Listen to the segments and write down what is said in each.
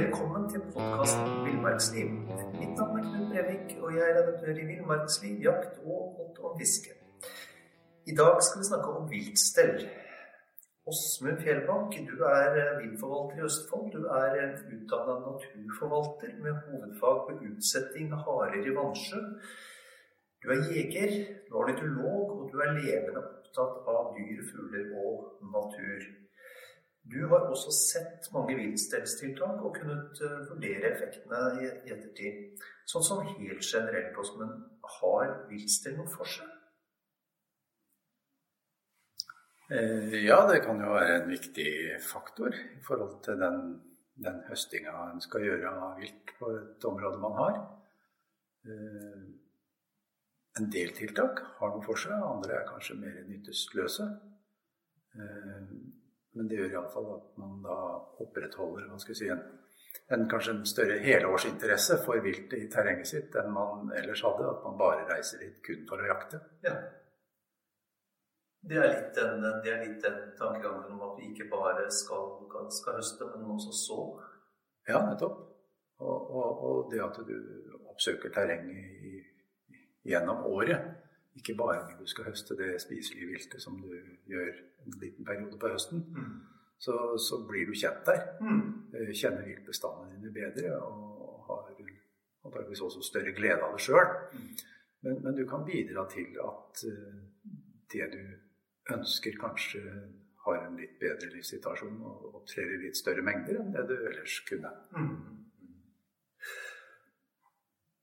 Velkommen til podkasten Villmarksliv. Mitt navn er Knut Brevik, og jeg er redaktør i Villmarksliv, jakt og alt om fiske. I dag skal vi snakke om viltstell. Åsmund Fjellbakk, du er viltforvalter i Østfold. Du er utdanna naturforvalter med hovedfag på utsetting av harer i vannsjø. Du er jeger, du er ornitolog, og du er levende opptatt av dyr, fugler og natur. Du har også sett mange viltstellstiltak og kunnet eh, vurdere effektene i ettertid. Sånn som helt generelt, Åsmund, har viltstell noen forskjell? Eh, ja, det kan jo være en viktig faktor i forhold til den, den høstinga en skal gjøre av vilt på et område man har. Eh, en del tiltak har noe for seg, andre er kanskje mer nytteløse. Men det gjør iallfall at man da opprettholder hva skal si, en, en kanskje en større helårsinteresse for viltet i terrenget sitt enn man ellers hadde. At man bare reiser dit kun for å jakte. Ja. Det er litt den, det er litt den tankegangen om at vi ikke bare skal, skal høste, men også så. Ja, nettopp. Og, og, og, det at du oppsøker terrenget gjennom året. Ikke bare når du skal høste det spiselige viltet som du gjør en liten periode på høsten. Mm. Så, så, blir du kjent der. Mm. Eh, kjenner viltbestandene dine bedre og har antakeligvis også større glede av det sjøl. Mm. Men, men, du kan bidra til at uh, det du ønsker, kanskje har en litt bedre livssituasjon og opptrer i litt større mengder enn det du ellers kunne. Mm.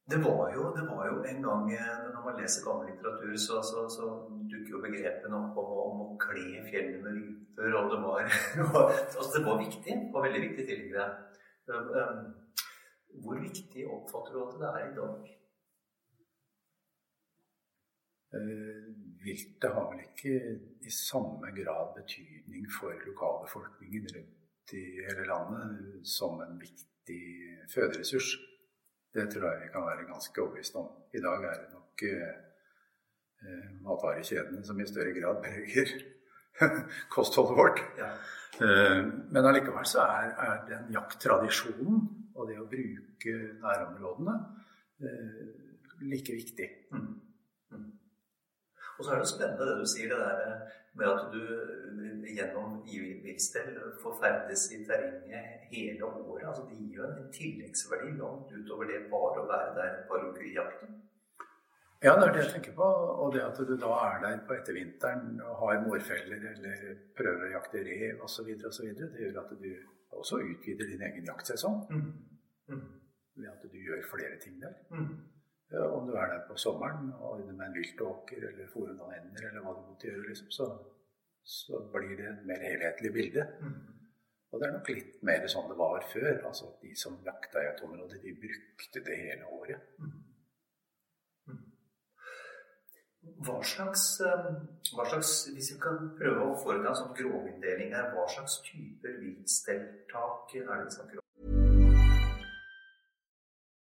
Det var, jo, det var, jo, en gang Når man leser gammel litteratur, så, så, så dukker jo begrepene opp om, om, å kle fjellene med ryper. Og det var, altså det var viktig. Det var veldig viktig tidligere. Um, um, hvor viktig oppfatter du at det er i dag? Viltet har vel ikke i samme grad betydning for lokalbefolkningen rundt i hele landet som en viktig føderessurs. Det tror jeg vi kan være ganske overbevist om. I dag er det nok eh, eh matvarekjedene som i større grad preger kostholdet vårt. Ja. Eh, men allikevel så er, er den jakttradisjonen og det å bruke nærområdene eh, like viktig. Mm. Mm. Og så er det spennende det du sier, det der med at du gjennom villstell får ferdes i terrenget hele året. altså Det gir jo en tilleggsverdi langt utover det bare å være der på par i jakten. Ja, det er det jeg tenker på. Og det at du da er der på ettervinteren og har mårfeller eller prøver å jakte rev osv., det gjør at du også utvider din egen jaktsesong. Mm. Mm. Ved at du gjør flere ting der. Mm. Om du er der på sommeren og ordner med en viltåker eller fôrer noen ender, eller hva du måtte gjøre, liksom, så, så, blir det et mer helhetlig bilde. Mm. Og det er nok litt mer sånn det var før. altså at De som jakta i et område, de brukte det hele året. Mm. mm. Hva slags, eh, hva slags, Hvis vi kan prøve å foreta en sånn grovinndeling her, hva slags typer viltstelltak er det vi snakker om?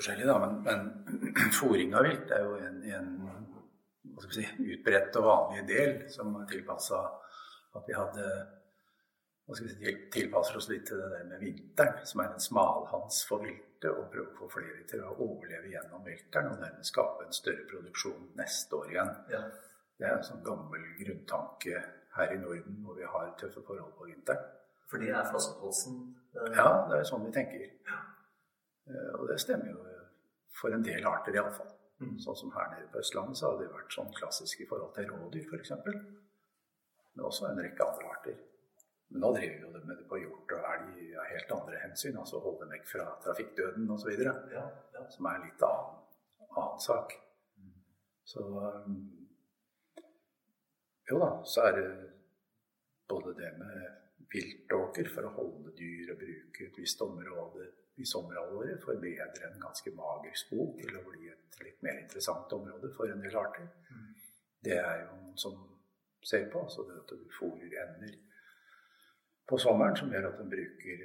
Forskjellig, da, men, men fòring av vilt er jo en, en si, utbredt og vanlig del som er tilpassa at vi hadde vi tilpasser oss litt til det der med vinteren, som er en smalhans for viltet, og prøve å få flere til å overleve gjennom vinteren og dermed skape en større produksjon neste år igjen. Ja. Det er en sånn gammel grunntanke her i Norden hvor vi har tøffe forhold på vinteren. For det er flaskehalsen? Eh... Ja, det er sånn vi tenker. Eh, og det stemmer jo for en del arter iallfall. Mm. Sånn som her nede på Østlandet så har det vært sånn klassisk i forhold til rådyr f.eks. Men også en rekke andre arter. Men nå driver vi jo det med det på hjort og elg av helt andre hensyn. Altså holde dem vekk fra trafikkdøden osv. Ja, ja. Som er en litt annen, annen sak. Mm. Så um, Jo da, så er det både det med viltåker for å holde dyr og bruke et visst område i sommerhalvåret forbedre en ganske mager skog til å bli et litt mer interessant område for en del arter. Mm. Det er jo noen som ser på. altså det at du fôrer ender på sommeren som gjør at de bruker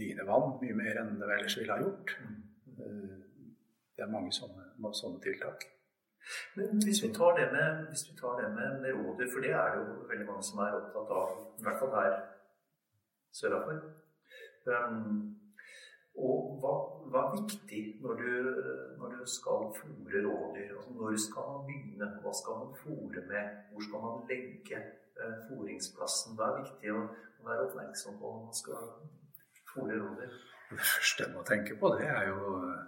dine vann mye mer enn de ellers ville ha gjort. Mm. Det er mange sånne, sånne tiltak. Men hvis vi tar det med, vi tar det med, med rådyr, for det er det jo veldig mange som er opptatt av, i hvert fall her sørafor. Um, og hva, hva, er viktig når du, når du skal fòre rådyr? Altså, når skal man begynne? Hva skal man fòre med? Hvor skal man legge eh, fòringsplassen? Hva er viktig å, være oppmerksom på når man skal fòre rådyr? Det første jeg må tenke på, det er jo eh,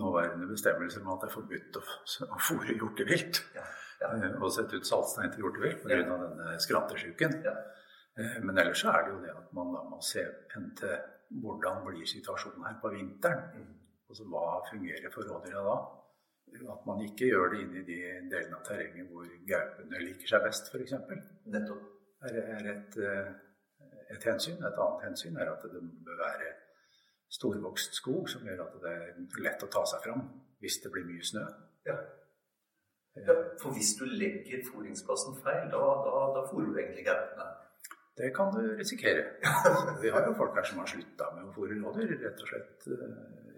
nåværende bestemmelser om at det er forbudt å, å fòre hjortevilt. Ja, ja. Eh, og sette ut saltstein til hjortevilt pga. Ja. denne skrantesjuken. Ja. Eh, men ellers er det jo det at man da må se hen til hvordan blir situasjonen her på vinteren? Altså hva fungerer for rådyra da? At man ikke gjør det inn i de delene av terrenget hvor gaupene liker seg best, f.eks. Nettopp. Er, er et, eh, et, hensyn. Et annet hensyn er at det bør være storvokst skog som gjør at det er lett å ta seg fram hvis det blir mye snø. Ja. ja for hvis du legger fôringsplassen feil, da, da, da fôrer du egentlig gaupene. Det kan du risikere. Vi har jo folk her som har slutta med å fôre rådyr, rett og slett eh,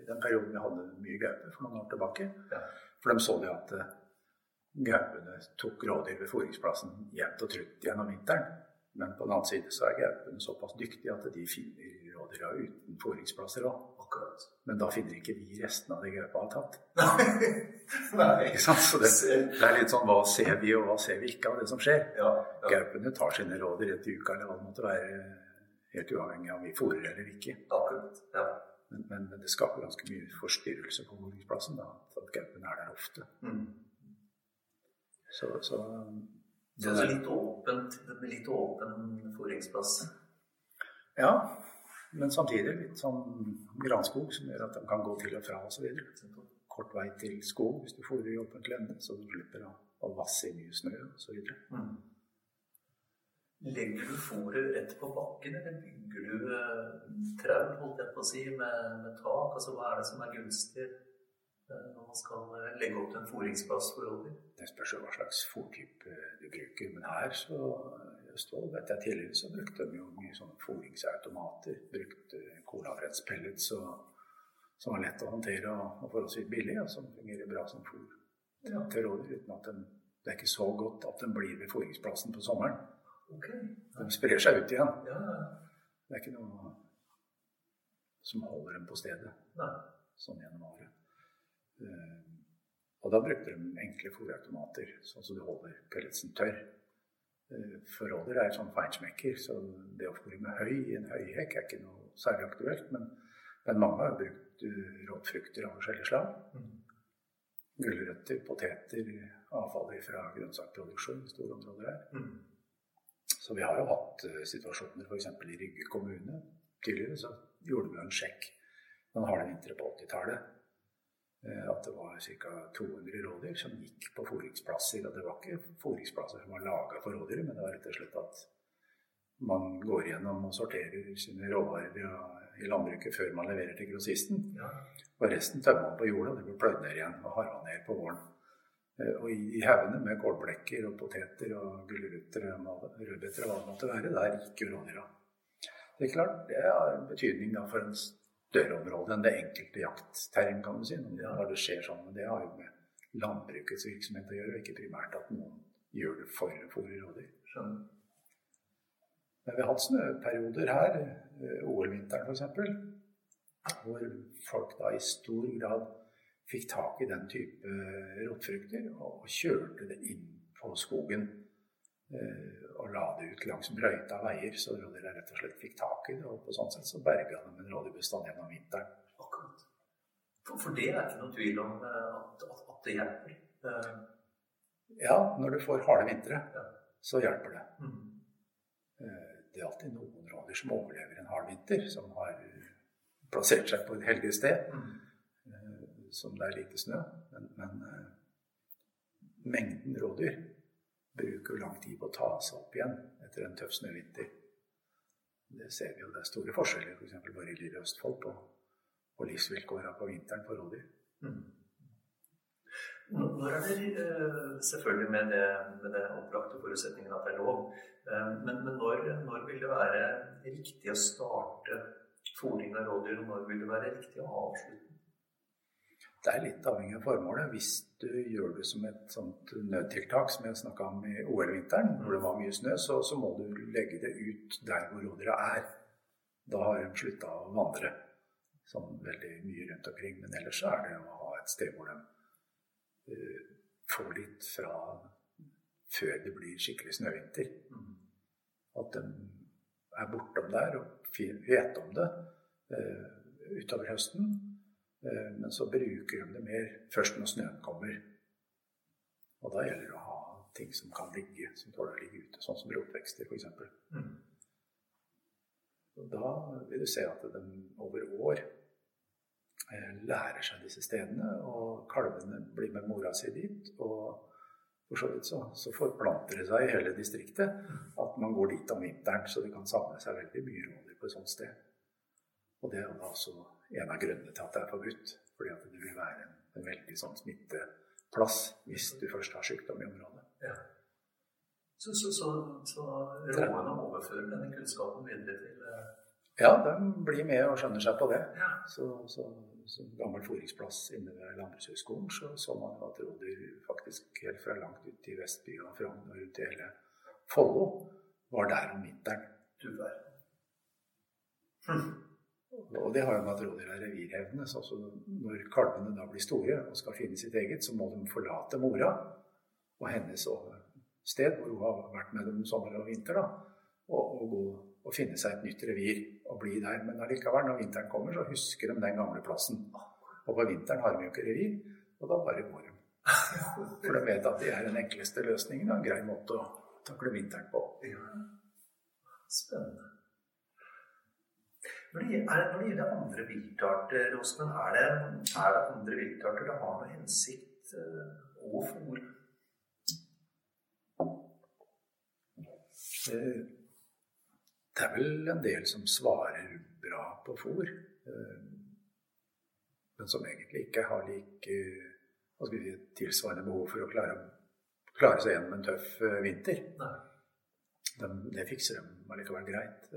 i den perioden vi hadde mye gaupe for noen år tilbake. For de så det at eh, gaupene tok rådyr ved fôringsplassen jevnt og trutt gjennom vinteren. Men på den annen side så er gaupene såpass dyktige at de finner rådyra uten fôringsplasser òg. Men da finner ikke vi restene av det gaupa har tatt. Nei. Ikke sant? Så det, det, er litt sånn hva ser vi, og hva ser vi ikke av det som skjer. Ja, ja. Gaupene tar sine råder rett i uka eller hva det måtte være, helt uavhengig av om vi fôrer eller ikke. Akkurat, ja. Men, men, men, det skaper ganske mye forstyrrelse på fôringsplassen da, at gaupen er der ofte. Mm. Så, så det er litt åpent, litt åpen fôringsplass? Ja. Men samtidig litt sånn granskog som gjør at de kan gå til og fra osv. Kort vei til skog hvis du fôrer i åpent lende, så du slipper å, å vasse i mye snø osv. Mm. Legger du fôret rett på bakken, eller bygger du eh, trau holdt jeg på å si, med, med, tak? Altså, Hva er det som er gunstig eh, når man skal eh, legge opp til en fôringsplass for rådyr? Det spørs jo hva slags fôrtype du bruker. Men her så Østfold vet jeg tidligere så brukte de jo mye sånne fôringsautomater. Brukte colabrettspellets som var lett å håndtere og, og forholdsvis billig, og som fungerer bra som fôr ja. til rådyr. uten at de, Det er ikke så godt at de blir ved foringsplassen på sommeren. Okay. De sprer seg ut igjen. Ja. Det er ikke noe som holder dem på stedet Nei. sånn gjennom året. Uh, og da brukte de enkle fôrautomater, sånn som du holder pelletsen tørr. Eh, forråder er sånn feinschmecker, så det å fôre med høy i en høyhekk er ikke noe særlig aktuelt. Men, men mange har brukt uh, råtfrukter av forskjellige slag. Mm. Gulrøtter, poteter, avfall fra grønnsakproduksjon i store områder her. Mm. Så vi har jo hatt uh, situasjoner f.eks. i Rygge kommune. Tidligere så gjorde vi en sjekk Man har det vintre på 80-tallet Eh, at det var ca. 200 rådyr som gikk på fôringsplasser. Og det var ikke fôringsplasser som var laga for rådyr, men det var rett og slett at man går gjennom og sorterer sine råvarer i landbruket før man leverer til grossisten. Ja. Og resten tømmer man på jorda. Det blir pløyd ned igjen og harva ned på våren. Eh, og i haugene med kålblekker og poteter og gulrøtter og rødbeter og hva det måtte være, der gikk jo rådyra. Det er klart, det har betydning for en større enn det enkelte jaktterreng, kan du si. Når det skjer sånn. Men det har jo med landbrukets virksomhet å gjøre, og ikke primært at noen gjør det for å fôre rådyr. Men vi har hatt snøperioder her, eh, OL-vinteren f.eks., hvor folk da i stor grad fikk tak i den type rotfrukter og kjørte det inn på skogen og la det ut langs brøyta veier, så rådyra rett og slett fikk tak i det. Og på sånn sett så berga de en rådyrbestand gjennom vinteren. Akkurat. For, for, det er ikke noen tvil om at, at, at det hjelper? Ja, når du får harde vintre, ja. så hjelper det. Mm. Det er alltid noen rådyr som overlever en hard vinter, som har plassert seg på et heldig sted. Mm. Som det er lite snø. Men, men mengden rådyr bruker lang tid på å ta seg opp igjen etter en tøff snøvinter. Det ser vi jo. Det er store forskjeller f.eks. For bare i lille Østfold på, på livsvilkåra på vinteren for rådyr. Mm. Når er det selvfølgelig med det, med det opplagte forutsetningen at det er lov, men, men når, når, vil det være riktig å starte fôring av rådyr, og når vil det være riktig å avslutte? Det er litt avhengig av formålet. Hvis du gjør det som et sånt nødtiltak, som jeg snakka om i OL-vinteren, hvor det var mye snø, så, så, må du legge det ut der hvor rådyra er. Da har de slutta å vandre sånn veldig mye rundt omkring. Men ellers er det å ha et sted hvor de uh, får litt fra før det blir skikkelig snøvinter. At de er bortom der og vet om det uh, utover høsten. Uh, men så bruker de det mer først når snøen kommer. Og da gjelder det å ha ting som kan ligge, som tåler å ligge ute, sånn som rotvekster f.eks. Mm. Da vil du se at de over år eh, lærer seg disse stedene, og kalvene blir med mora si dit. Og for så vidt så, så forplanter det seg i hele distriktet at man går dit om vinteren, så det kan samle seg veldig mye rådyr på et sånt sted. Og det er da også en av grunnene til at det er forbudt. Fordi at det vil være en, en veldig sånn smitteplass hvis du først har sykdom i området. Ja. Så, så, så, så rådene overfører denne kunnskapen videre til eh, Ja, de blir med og skjønner seg på det. Ja. Så, så, som gammel foringsplass inne ved Landbrukshøgskolen så så man at rådyr faktisk helt fra langt ut i Vestby og Frogn og ut i hele Follo var der om vinteren. Du verden. Og det har jo med at rådyr er revirhevdende. Så altså når kalvene da blir store og skal finne sitt eget, så må de forlate mora og hennes sted, hvor hun har vært med dem sommer og vinter, da, og, og, gå og finne seg et nytt revir og bli der. Men allikevel, når vinteren kommer, så husker de den gamle plassen. Og på vinteren har de jo ikke revir, og da bare går de. For de vet at det er den enkleste løsningen og en grei måte å takle vinteren på. Spennende. Når det, gjelder, når det gjelder andre viltarter, Åsmund, er, er det andre viltarter det har noe hensikt å fôre? Det er vel en del som svarer bra på fôr, men som egentlig ikke har like hva skal vi si, tilsvarende behov for å klare, klare seg gjennom en tøff vinter. De, det fikser de allikevel greit.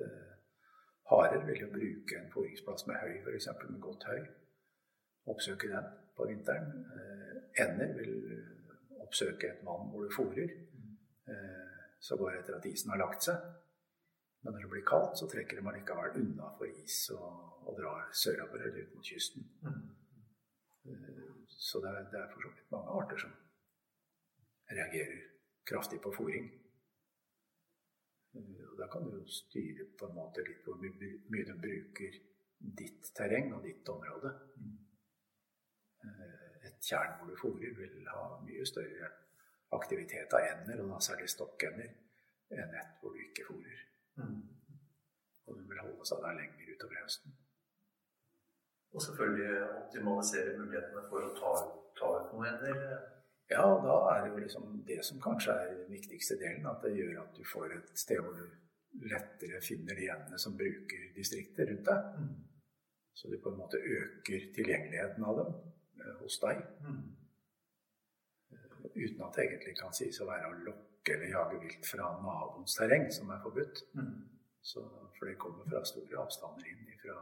Harer vil jo bruke en fôringsplass med høy, f.eks. med godt høy. Oppsøke den på vinteren. Ender vil oppsøke et vann hvor du fôrer. Så går det etter at isen har lagt seg. Men når det blir kaldt, så trekker de allikevel unna for is og, og drar sørover eller ut mot kysten. Så det er, det er for så vidt mange arter som reagerer kraftig på fôring. Og da kan du jo styre på en måte litt hvor mye du bruker ditt terreng og ditt område. Et tjern hvor du fôrer, vil ha mye større aktivitet av ender, og da særlig stokkender, enn et hvor du ikke fôrer. Mm. Og den vil holde seg der lenger utover høsten. Og selvfølgelig optimalisere mulighetene for å ta, ta ut noe ender. Ja, da er det jo liksom det som kanskje er den viktigste delen. At det gjør at du får et sted hvor du lettere finner de endene som bruker distriktet rundt deg. Mm. Så du på en måte øker tilgjengeligheten av dem eh, hos deg. Mm. Uten at det egentlig kan sies å være å lokke eller jage vilt fra naboens terreng, som er forbudt. Mm. Så, for det kommer fra store avstander inn ifra,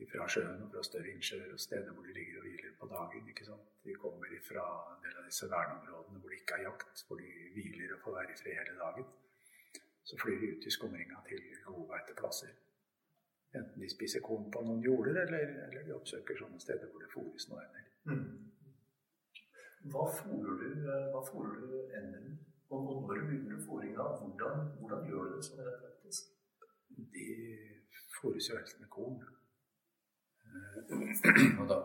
ifra sjøen og fra større innsjøer og steder hvor de ligger og hviler på dagen. ikke sant? De kommer ifra en del av disse verneområdene hvor det ikke er jakt, hvor de hviler og får være i fred hele dagen. Så flyr de ut i skumringa til godbeiteplasser. Enten de spiser korn på noen jorder, eller, eller de oppsøker sånne steder hvor det fôres noe ender. Mm. Hva fôrer du, hva fôrer du enden? Og korna. Hvordan, hvordan gjør du det sånn rett praktisk? De fôres jo helst med korn. Eh, og da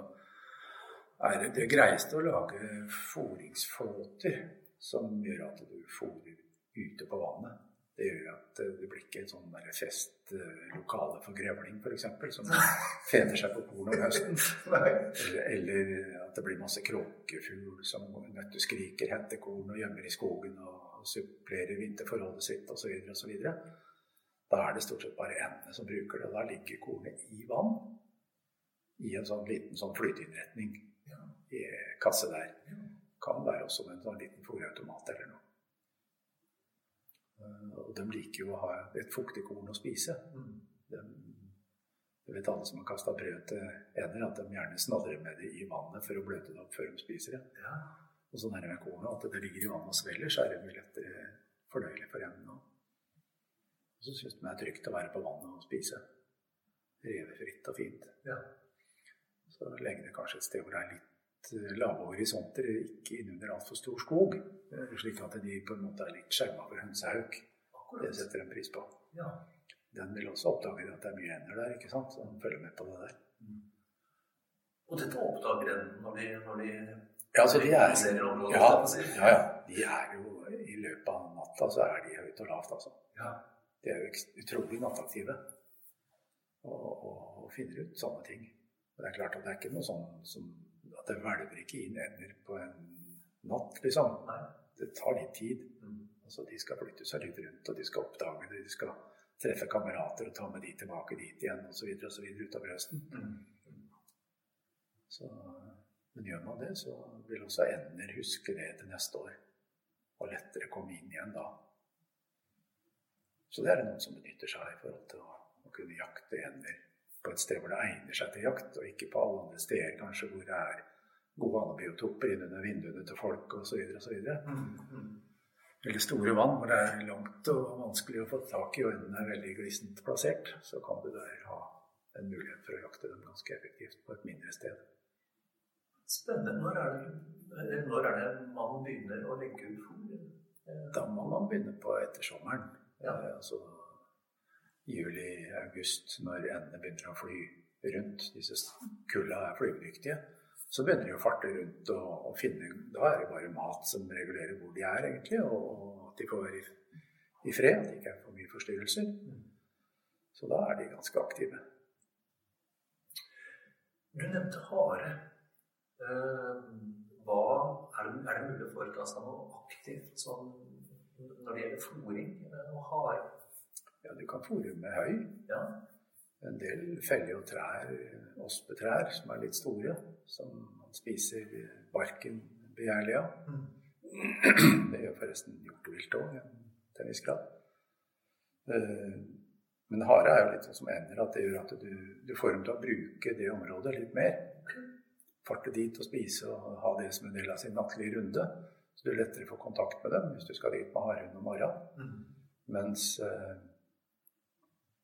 er det det greieste å lage fôringsflåter som gjør at du fôrer ute på vannet. Det gjør at det blir ikke en sånn festlokale for grevling, f.eks., som fener seg på korn om høsten. Eller, eller, at det blir masse kråkefugl som nøtteskriker, henter korn og gjemmer i skogen og supplerer vinterforholdet sitt osv. osv. Da er det stort sett bare endene som bruker det. og Da ligger kornet i vann i en sånn liten sånn flyteinnretning i kasse der. Kan være også med en sånn liten fòrautomat eller noe. Eh, og de liker jo å ha et fuktig korn å spise. Mm. De, du vet alle som har kasta brød til ender, at de gjerne snadrer med det i vannet for å bløte det opp før de spiser det. Ja. Og sånn er det med kornet. At det ligger i vannet og svelger, så er det mye lettere fordøyelig for endene. Og så syns de det er trygt å være på vannet og spise. Revefritt og fint. Ja. Så legger det kanskje et sted hvor det er litt eh, lave horisonter, ikke innunder altfor stor skog. Slik at de på en måte er litt skjerma for hønsehauk. Det setter en pris på. Ja. Den vil også oppdage at det er mye ender der, ikke sant? så den følger med på det der. Mm. Og dette oppdager en når de, når de ja, altså de er, ja, ja, ja, de er jo I løpet av natta så er de høyt og lavt, altså. Ja. De er jo utrolig nattaktive og, og, og, finner ut sånne ting. Og det er klart at det er ikke noe sånn som at det hvelver ikke inn ender på en natt, liksom. Nei. Det tar litt tid. Mm. Altså, de skal flytte seg litt rundt, og de skal oppdage det. De skal treffe kamerater og ta med de tilbake dit igjen osv. osv. utover høsten. Mm. Så, men gjør man det, så vil også ender huske det til neste år. Og lettere komme inn igjen da. Så det er det noen som benytter seg av i forhold til å, å kunne jakte ender på et sted hvor det egner seg til jakt, og ikke på alle andre steder kanskje hvor det er gode vannbiotoper innunder vinduene til folk osv. osv. Mm, mm. Veldig store vann hvor det er langt og vanskelig å få tak i, og enden er veldig glissent plassert, så kan du der ha en mulighet for å jakte dem ganske effektivt på et mindre sted. Spennende. Når er det, når er det man begynner å legge ut fôr? Da må man begynne på ettersommeren. Ja. Eh, altså juli-august, når endene begynner å fly rundt. Disse kulla er flygedyktige så begynner de å farte rundt og, og, finne Da er det bare mat som regulerer hvor de er, egentlig, og, at de får være i, i, fred, at det ikke er for mye forstyrrelser. Så da er de ganske aktive. Du nevnte hare. Uh, hva, er, det, er, det, mulig å foreta seg noe aktivt sånn, når det gjelder fòring og hare? Ja, du kan fòre med høy. Ja en del feller jo trær, ospetrær, som er litt store, som man spiser barken begjærlig av. Mm. Det gjør forresten hjortevilt òg, til en viss grad. Eh, men hare er jo litt sånn som ender, at det gjør at du, du, får dem til å bruke det området litt mer. Farte dit og spise og ha det som en del av sin nattlige runde. Så du lettere får kontakt med dem hvis du skal dit med harehund om morgenen. Mm. Mens eh,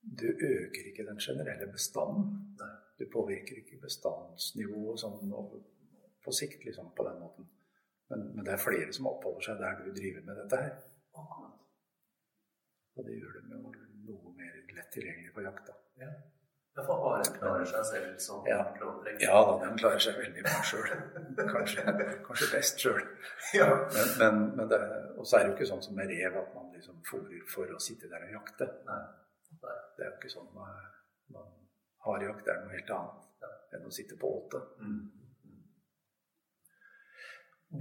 du øker ikke den generelle bestanden. Du påvirker ikke bestandsnivået sånn på sikt, liksom, på den måten. Men, men, det er flere som oppholder seg der du driver med dette her. Og det gjør dem jo noe mer lett tilgjengelig på jakt. da. Ja. For haren klarer seg selv som ja. Ja, den klarer seg veldig bra sjøl. Kanskje, kanskje, best sjøl. Ja. Men, men, men og så er det jo ikke sånn som med rev, at man liksom fôrer for å sitte der og jakte. Nei. Det er jo ikke sånn man, man Harejakt er noe helt annet enn å sitte på åte. Mm.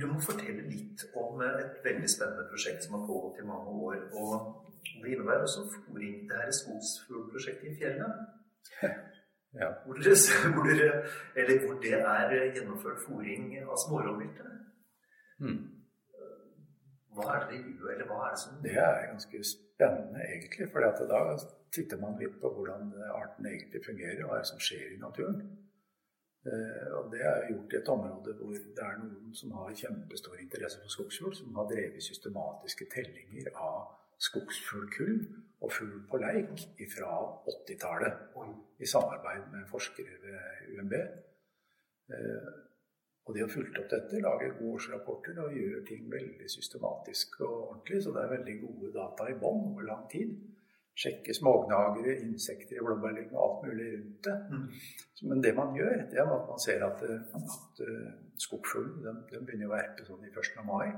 Du må fortelle litt om et veldig spennende prosjekt som har pågått i mange år. og Det innebærer også fôring. Det her er skogsfuglprosjektet i fjellet. Ja. Hvor, dere, hvor, dere, hvor, det er gjennomført fòring av smårovviltet. Mm. Hva er det dere gjør, eller hva er det som Det er ganske spennende, egentlig. For da titter man litt på hvordan arten egentlig fungerer, og hva som skjer i naturen. Eh, og det er gjort i et område hvor det er noen som har kjempestor interesse for skogsfugl, som har drevet systematiske tellinger av skogsfuglkull og fugl på leik fra 80-tallet i samarbeid med forskere ved UMB. Eh, Og de har fulgt opp dette, lager gode årsrapporter og gjør ting veldig systematisk og ordentlig. Så det er veldig gode data i bånn over lang tid. Sjekke smågnagere, insekter i blåbærlyng og alt mulig rundt det. Mm. Men det man gjør, det er at man ser at, at uh, skogfuglen begynner å verpe sånn i 1. mai.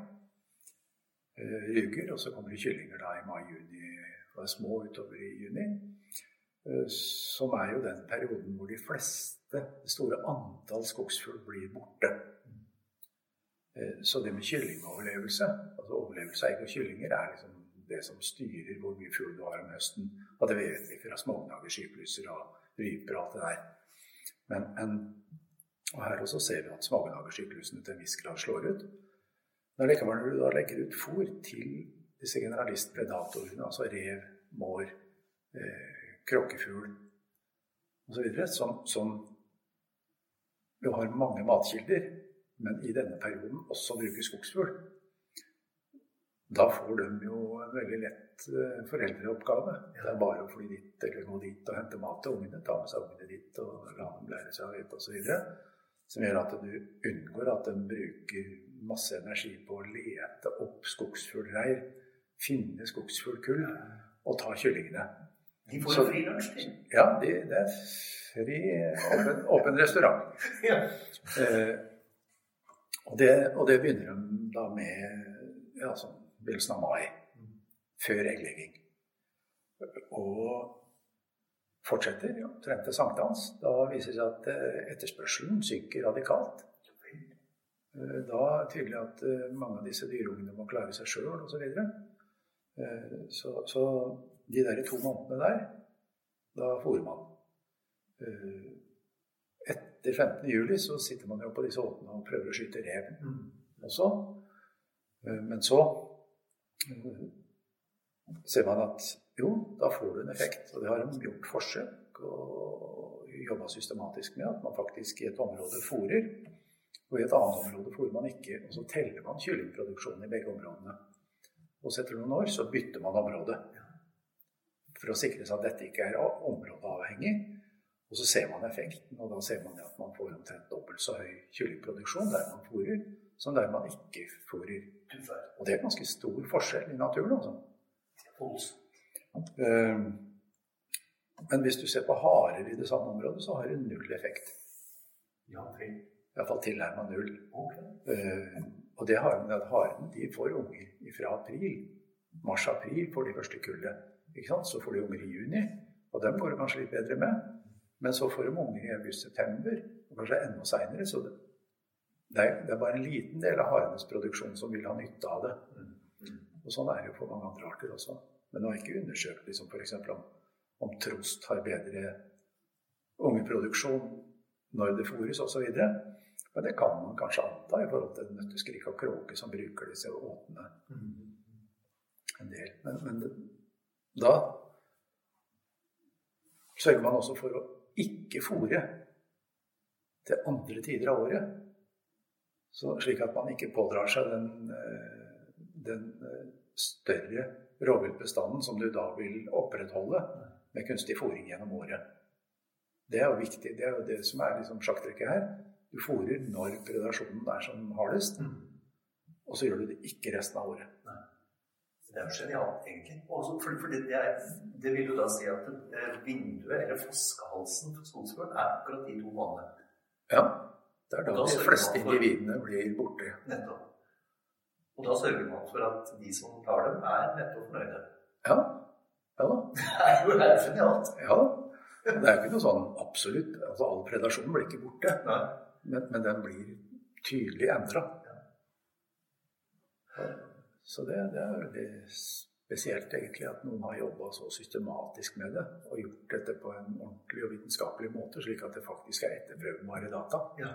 Uh, ryger, og så kommer det kyllinger da i mai-juni. Og er små utover i juni. Uh, som er jo den perioden hvor de fleste det store antall skogsfugl blir borte. Eh, så det med kyllingoverlevelse, altså overlevelse av egg og kyllinger, er liksom det som styrer hvor mye fugl du har om høsten. Og det vet vi fra smågnagersykluser og ryper og alt det der. Men, men og her også ser vi at smågnagersyklusene til en viss grad slår ut. Når, likevel, når du da legger ut fôr til disse generalistpredatorene, altså rev, mår, eh, kråkefugl osv., som, som jo har mange matkilder, men i denne perioden også bruker skogsfugl. Da får de jo en veldig lett eh, foreldreoppgave. Det er bare å fly dit eller gå dit og hente mat til ungene. Ta med seg ungene dit og la dem lære seg å ete osv. Som gjør at du unngår at de bruker masse energi på å lete opp skogsfuglreir, finne skogsfuglkull og ta kyllingene. De får jo fri lunsj, Ja, de, det er fri, åpen, åpen restaurant. ja. eh, og, det, og, det, begynner de da med ja, sånn begynnelsen av mai. Før egglegging. Og fortsetter ja, omtrent til sankthans. Da viser det seg at eh, etterspørselen synker radikalt. Eh, da er det tydelig at eh, mange av disse dyreungene må klare seg sjøl osv. Så, videre. så Så de der to månedene der, da fôrer man. Etter 15. juli så sitter man jo på disse åtene og prøver å skyte rev mm. også. Men så ser man at jo, da får du en effekt. Og det har de gjort forsøk og jobba systematisk med. At man faktisk i et område fôrer, og i et annet område fôrer man ikke. Og så teller man kyllingproduksjonen i begge områdene. Og så etter noen år så bytter man område. For å sikre seg at dette ikke er områdeavhengig. Og så ser man effekten, og da ser man at man får omtrent dobbelt så høy kyllingproduksjon der man fôrer, som der man ikke fôrer. Og det er ganske stor forskjell i naturen, altså. Ehm, men hvis du ser på harer i det samme området, så har det null effekt. Iallfall tilnærma null. Okay. Ehm, og det har med at harene de får unger fra april. Mars-april får de første kullet. Så får de unger i juni, og dem går det kanskje litt bedre med. Men så får de unger i august-september, og kanskje enda seinere. Så det, det, er, det, er, bare en liten del av harenes produksjon som vil ha nytte av det. Og sånn er det jo for mange andre arter også. Men nå har jeg ikke undersøkt liksom, f.eks. Om, om trost har bedre ungeproduksjon når det fôres osv. Men det kan man kanskje anta i forhold til nøtteskrik og kråke som bruker disse åtene en del. Men, men det, da sørger man også for å ikke fòre til andre tider av året. Så, slik at man ikke pådrar seg den, eh, den eh, større rovviltbestanden som du da vil opprettholde med kunstig fòring gjennom året. Det er jo viktig. Det er jo det som er liksom sjakktrekket her. Du fòrer når predasjonen er som hardest, og så gjør du det ikke resten av året. Det er jo genialt, egentlig. Også for, for det, det, er, det, vil jo da si at eh, vinduet, eller flaskehalsen for skogsfuglen, er akkurat de to månedene. Ja. Det er da, de fleste individene blir borte. Nettopp. Og da sørger man for at de som tar dem, er nettopp fornøyde. Ja. Ja da. Det er jo genialt. Ja. Det er ikke noe sånn absolutt altså All predasjon blir ikke borte, men, men, den blir tydelig endra. Ja. Så det, det, er veldig spesielt egentlig at noen har jobba så systematisk med det og gjort dette på en ordentlig og vitenskapelig måte, slik at det faktisk er etterprøvbare data. Ja.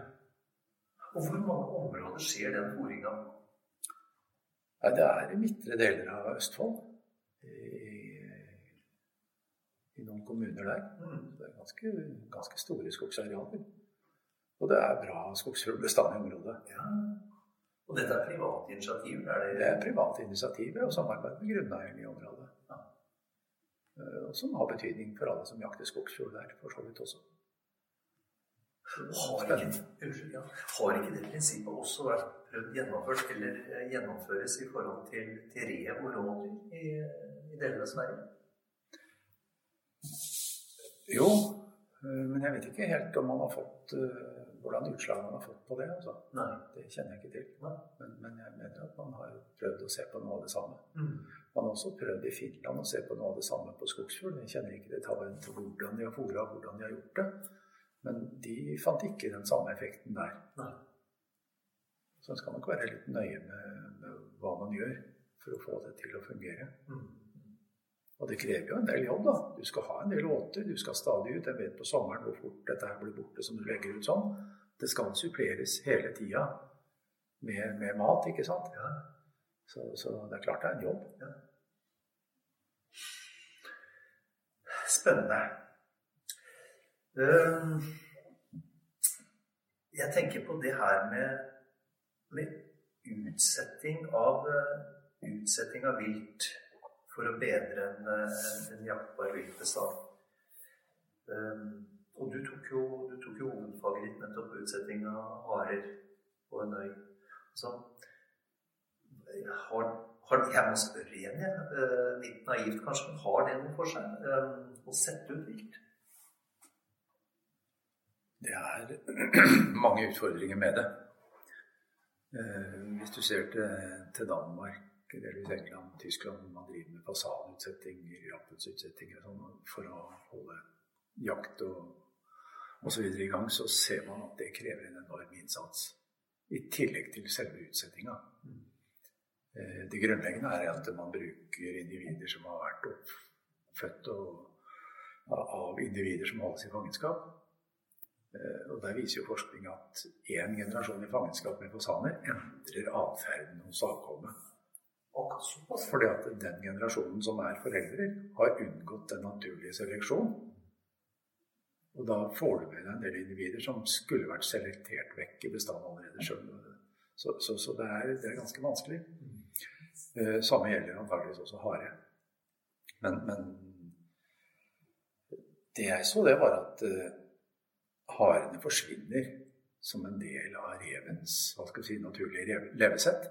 Og hvor mange områder skjer den fôringa? Ja, det er i midtre deler av Østfold. I, i noen kommuner der. Mm. Det er ganske, ganske store skogsarealer. Og det er bra skogsfuglbestand i området. Ja. Og dette er private initiativ? Er det... det er private initiativ og samarbeid med grunneierne i området. Ja. Eh, som har betydning for alle som jakter skogsfugl der, for så vidt også. Har ikke, unnskyld, ja. har ikke det prinsippet også vært prøvd gjennomført eller eh, gjennomføres i forhold til, til rev og rådyr i, i deler av Sverige? Jo, eh, men jeg vet ikke helt om man har fått uh, hvordan utslag man har fått på det. Altså. Nei. Det kjenner jeg ikke til. Men, men, jeg mener at man har prøvd å se på noe av det samme. Mm. Man har også prøvd i Finland å se på noe av det samme på skogsfugl. Jeg kjenner ikke detaljene til hvordan de har fôra, hvordan de har gjort det. Men de fant ikke den samme effekten der. Nei. Så en skal nok være litt nøye med, med, hva man gjør for å få det til å fungere. Mm. Og det krever jo en del jobb, da. Du skal ha en del åter, du skal stadig ut. Jeg vet på sommeren hvor fort dette her blir borte som du legger ut sånn. Det skal suppleres hele tida med, med, mat, ikke sant. Ja. Så, så, det er klart det er en jobb. Ja. Spennende. Ehm, jeg tenker på det her med, med utsetting av, eh, utsetting av vilt for å bedre en, en, en jaktbar viltbestand. Og du tok jo, du tok jo hovedfaget ditt nettopp utsetting av harer på en øy. Så, har, har, jeg må spørre igjen, jeg. Litt naivt kanskje, men har det noe for seg å sette ut vilt? Det er mange utfordringer med det. Eh, hvis du ser til, til Danmark, delvis England, Tyskland, man driver med fasanutsettinger, og sånn, for å holde jakt og osv. i gang, så ser man at det krever en enorm innsats. I tillegg til selve utsettinga. Eh, det grunnleggende er at man bruker individer som har vært oppfødt av individer som holdes i fangenskap. Eh, og Der viser jo forskning at én generasjon i fangenskap med fasaner endrer atferden hos avkommet. Fordi at den generasjonen som er foreldre, har unngått den naturlige seleksjonen. Og da får du med deg en del individer som skulle vært selektert vekk i bestanden allerede sjøl. Så, så, så det, er, det, er, ganske vanskelig. Eh, samme gjelder antageligvis også hare. Men, men, det jeg så, det var at eh, harene forsvinner som en del av revens hva skal vi si, naturlige levesett.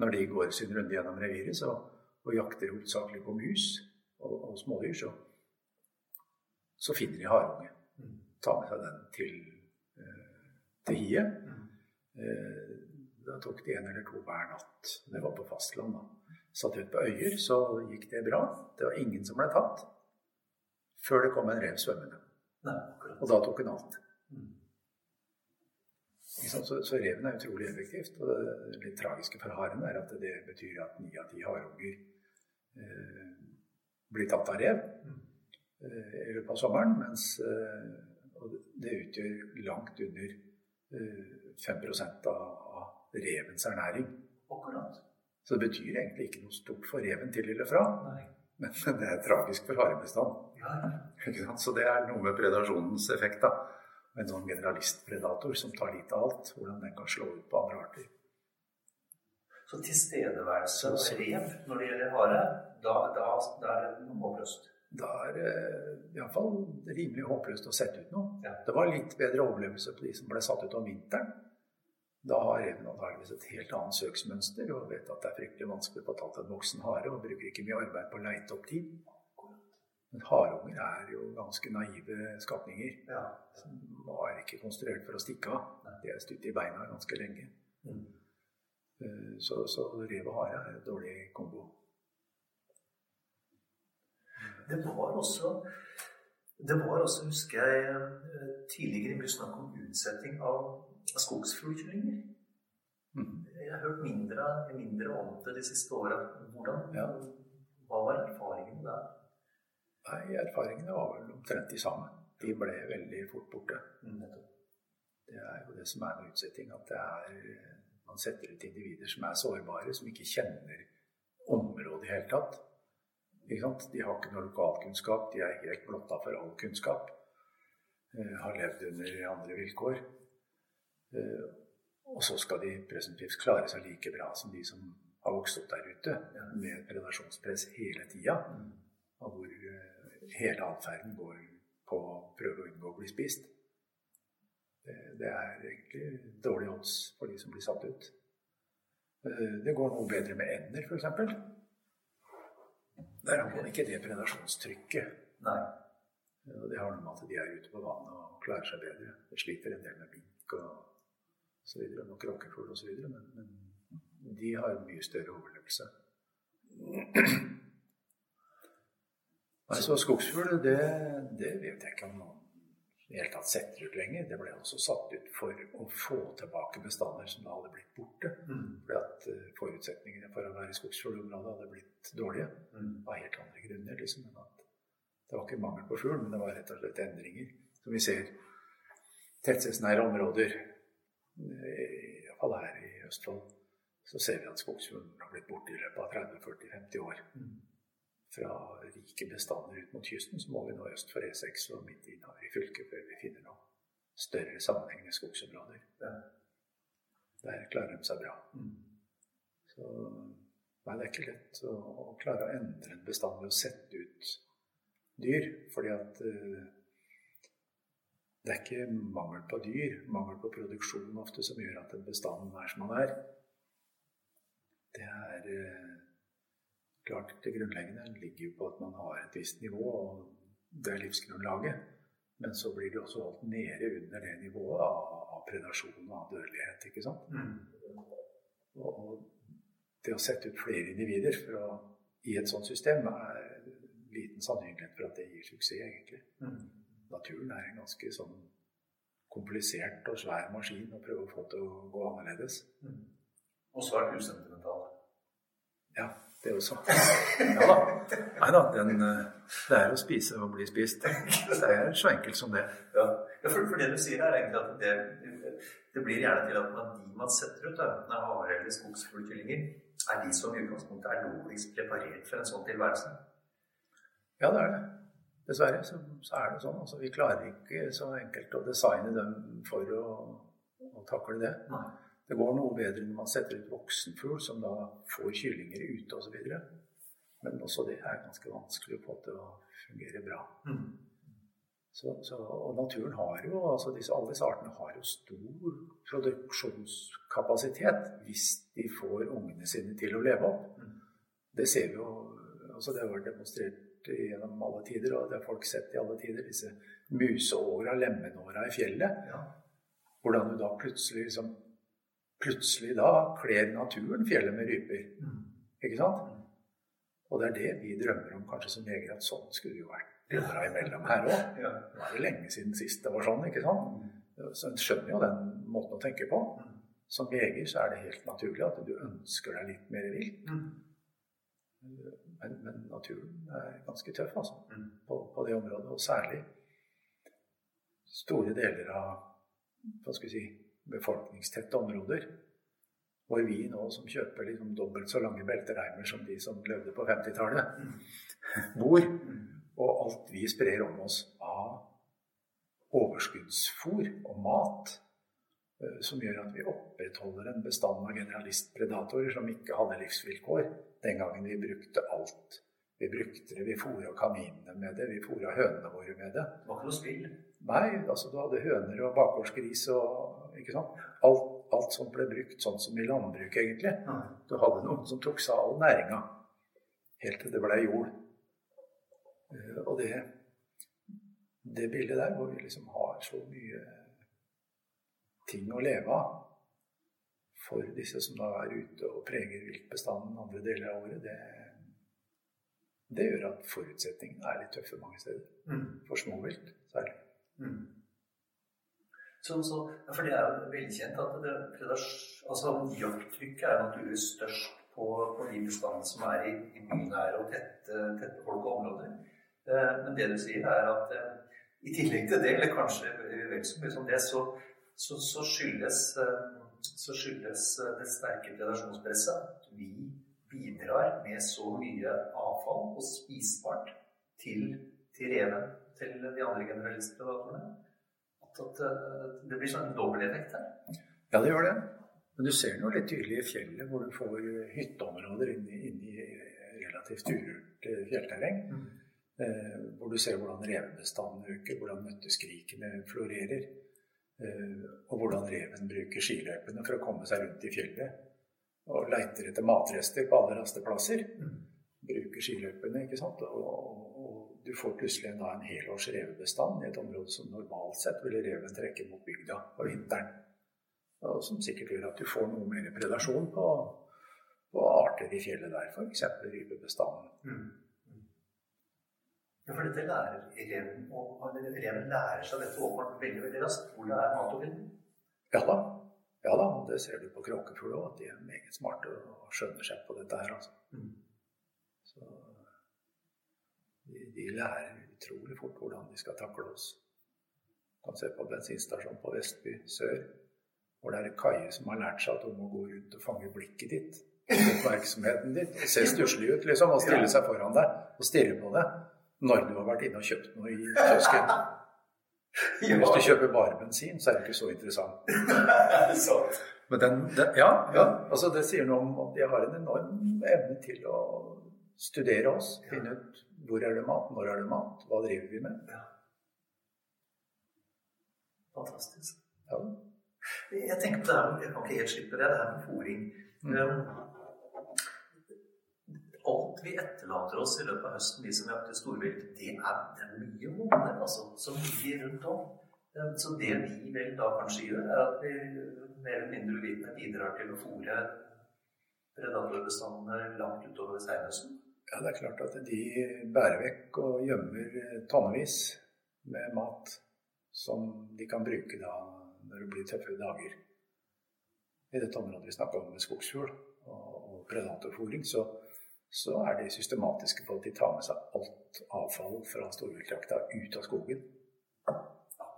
Når de går sin runde gjennom reviret så, og jakter hovedsakelig på mus og, og smådyr, så, så, finner de harunge. Tar med seg den til, eh, til hiet. Eh, da tok de en eller to hver natt. Det var på fastland. da. Satt ut på øyer, så gikk det bra. Det var ingen som ble tatt. Før det kom en rev svømmende. Og da tok hun alt. Mm. Så, så, reven er utrolig effektivt. Og det litt tragiske for haren er at det betyr at ni av ti harunger eh, blir tatt av rev mm. eh, i løpet av sommeren. Mens eh, det utgjør langt under eh, 5 av, av revens ernæring. Akkurat. Så det betyr egentlig ikke noe stort for reven til eller fra. Nei. Men, men det er tragisk for harebestanden. Ja, Så det er noe med predasjonens effekt. da. En sånn generalistpredator som tar litt av alt, hvordan den kan slå ut på andre arter. Så tilstedeværelse og rev når det gjelder hare, da, da, da er det noe håpløst? Da er det iallfall rimelig håpløst å sette ut noe. Ja. Det var litt bedre overlevelse på de som ble satt ut om vinteren. Da har reven antakeligvis et helt annet søksmønster og vet at det er fryktelig vanskelig å få tatt en voksen hare, og bruker ikke mye arbeid på å leite opp tid. Men harunger er jo ganske naive skapninger. Ja. Som var ikke konstruert for å stikke av. De er stutt i beina ganske lenge. Mm. Eh, så, så rev og hare er en dårlig kombo. Det var også, det var også husker jeg, eh, tidligere mye snakk om utsetting av skogsfuglkyllinger. Mm. Jeg har hørt mindre, mindre om det de siste åra. Ja. Hva var erfaringene der? Nei, erfaringene var vel omtrent de samme. De ble veldig fort borte. Mm. Det er jo det som er med utsetting, at det er man setter ut individer som er sårbare, som ikke kjenner området i det hele tatt. De har ikke noe lokalkunnskap, de er helt blotta for all kunnskap. Eh, har levd under andre vilkår. Eh, og så skal de presumptivt klare seg like bra som de som har vokst opp der ute, med predasjonspress hele tida. Mm. Og hvor eh, hele atferden går på å prøve å unngå å bli spist. Det, det er egentlig dårlige odds for de som blir satt ut. Eh, det går noe bedre med ender, f.eks. Der har man ikke det predasjonstrykket. Nei. Og det har noe med at de er ute på vannet og klarer seg bedre. De sliter en del med mink og så videre, og kråkefugl osv. Men, men de har en mye større overlevelse. Nei, så skogsfugl, det, det, vet jeg ikke om noen i det hele tatt setter ut lenger. Det ble også satt ut for å få tilbake bestander som da hadde blitt borte. Mm. Fordi at uh, forutsetningene for å være i skogsfuglområdet hadde blitt dårlige. Mm. Av helt andre grunner. liksom. Men at det var ikke mangel på fugl, men det var rett og slett endringer. Som vi ser tettstedsnære områder, eh, iallfall her i Østfold, så ser vi at skogsfuglen har blitt borte i løpet av 30-40-50 år. Mm. Fra rike bestander ut mot kysten så må vi nå øst for E6 og midt innover i fylket før vi finner noe større sammenhengende skogsområder. Ja. Der klarer de seg bra. Mm. Så nei, det er ikke lett å, å klare å endre en bestand ved å sette ut dyr. Fordi at uh, det er ikke mangel på dyr, mangel på produksjon ofte, som gjør at en bestand er som den er. Det er eh, klart det grunnleggende ligger jo på at man har et visst nivå, og det er livsgrunnlaget. Men så blir det også holdt nede under det nivået av, predasjon og av dødelighet. ikke sant? Mm. Og, det å sette ut flere individer å, i et sånt system er liten sannsynlighet for at det gir suksess, egentlig. Mm. Naturen er en ganske sånn komplisert og svær maskin å prøve å få til å gå annerledes. Mm. Og svært usentimental. Ja, det også. Ja da. Nei da, den, eh, det er å spise og bli spist. Det er så enkelt som det. Ja, ja for, for det du sier er egentlig at det, det blir gjerne til at man, de man setter ut, enten er hare eller skogsfuglkyllinger, er de som i utgangspunktet er logisk preparert for en sånn tilværelse. Ja, det er det. Dessverre så, så er det sånn. Altså, vi klarer ikke så enkelt å designe dem for å, å takle det. Nei. Det går noe bedre når man setter ut voksenfugl, som da får kyllinger ute osv. Men også det er ganske vanskelig å få til å fungere bra. Mm. Så, så, og naturen har jo, altså disse, alle disse artene har jo stor produksjonskapasitet hvis de får ungene sine til å leve opp. Mm. Det ser vi jo altså Det har vært demonstrert gjennom alle tider, og det har folk sett i alle tider. Disse museåra, lemenåra i fjellet. Ja. Hvordan du da plutselig liksom Plutselig da kler naturen fjellet med ryper. Mm. Ikke sant? Og det er det vi drømmer om kanskje som jegere, at sånn skulle det jo vært åra imellom her òg. Ja. Nå er det lenge siden sist det var sånn, ikke sant? Så en skjønner jo den måten å tenke på. Mm. Som jeger så er det helt naturlig at du ønsker deg litt mer vilt. Mm. Men, men naturen er ganske tøff, altså. Mm. På, på det området. Og særlig store deler av hva skal vi si, befolkningstette områder. Hvor vi nå som kjøper liksom dobbelt så lange beltereimer som de som levde på 50-tallet, bor. Og alt vi sprer om oss av overskuddsfôr og mat, eh, som gjør at vi opprettholder en bestand av generalistpredatorer som ikke hadde livsvilkår den gangen vi brukte alt. Vi brukte det, vi fôra kaninene med det, vi fôra hønene våre med det. Det var ikke noe spill. Nei, altså du hadde høner og bakgårdsgris og ikke sant? Alt, alt som ble brukt sånn som i landbruk, egentlig. Du hadde noen som tok seg av all næringa helt til det ble jord. Eh, Og det, det bildet der, hvor vi liksom har så mye ting å leve av for disse som da er ute og preger viltbestanden andre deler av året, det, det gjør at forutsetningene er litt tøffe mange steder. Mm. For småvilt særlig. Mm. Så, så, for det er jo velkjent at det, altså, jakttrykket er naturligvis størst på, på de bestandene som er i, i bynære og tette, folk og områder. Eh, men det du sier, er at eh, i tillegg til det, eller kanskje vel så mye som det, så, så, så skyldes, eh, så skyldes eh, det sterke predasjonspresset at vi bidrar med så mye avfall og spisbart til, til reven, til de andre generalistpredatorene. At, at eh, det blir sånn dobbelteffekt her. Ja, det gjør det. Men du ser den jo litt tydelig i fjellet, hvor du får hytteområder inn i, inn i relativt urørt fjellterreng. fjellterreng. Eh, hvor du ser hvordan revebestanden øker, hvordan nøtteskrikene florerer. Eh, og hvordan reven bruker skiløypene for å komme seg rundt i fjellet. Og leiter etter matrester på alle rasteplasser. Mm. Bruker skiløypene, ikke sant. Og, og, du får plutselig da en helårs revebestand i et område som normalt sett ville reven trekke mot bygda på vinteren. Og som sikkert gjør at du får noe mer predasjon på, på arter i fjellet der, f.eks. rypebestanden. Mm. Ja, for dette lærer reven, og reven lærer seg dette åpenbart veldig veldig raskt, hvor det er mat å finne. Ja da. Ja da, det ser du på kråkefugl òg, at de er meget smarte og skjønner seg på dette her. altså. Mm. De, de, lærer utrolig fort hvordan de skal takle oss. Du kan se på bensinstasjonen på Vestby sør, hvor det er en kaie som har lært seg at hun må gå rundt og fange blikket ditt. Oppmerksomheten ditt. Se stusslig ut, liksom, og stille seg foran deg og stirre på deg når du har vært inne og kjøpt noe i kiosken. Hvis du kjøper bare bensin, så er det ikke så interessant. Men den, den, ja, ja, altså det sier noe om at jeg har en enorm evne til å studere oss. Finne ut hvor er det mat, når er det mat, hva driver vi med. Fantastisk. Ja. Jeg tenker på det her, jeg kan ikke helt slippe det, det her med fòring. Mm. Um, alt vi etterlater oss i løpet av høsten, vi som jakter storvilt, det er, det er mye måneder altså, som ligger rundt om. Så det vi vel da kanskje gjør, er at vi mer eller mindre uvitende bidrar til å fòre predatorbestandene langt utover steinhøsten. Ja, det er klart at de bærer vekk og gjemmer tonnevis med mat som de kan bruke da når det blir tøffe dager. I dette området vi snakka om med skogsfugl og predatorfòring, så så er de systematiske på at de tar med seg alt avfall fra storviltjakta ut av skogen.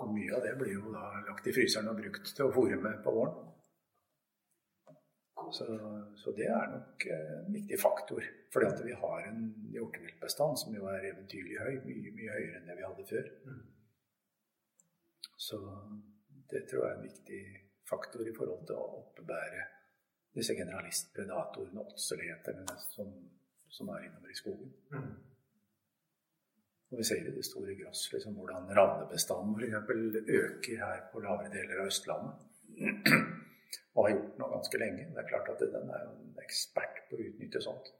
Og mye av det blir jo da lagt i fryseren og brukt til å fòre med på våren. Så, så, det er nok en viktig faktor. Fordi at vi har en hjorteviltbestand som jo er eventyrlig høy. Mye, mye høyere enn det vi hadde før. Så det tror jeg er en viktig faktor i forhold til å oppebære disse generalistpredatorene, åtselighetene, som som er innover i skogen. Mm. Og vi ser i det store gross liksom, hvordan ravnebestanden f.eks. øker her på lavere deler av Østlandet. Og har gjort noe ganske lenge. Det er klart at den er en ekspert på å utnytte sånt.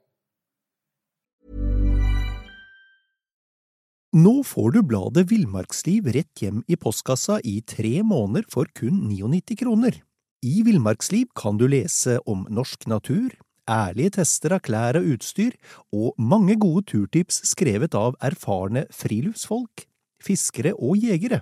Nå får du bladet Villmarksliv rett hjem i postkassa i tre måneder for kun 99 kroner. I Villmarksliv kan du lese om norsk natur, ærlige tester av klær og utstyr, og mange gode turtips skrevet av erfarne friluftsfolk, fiskere og jegere.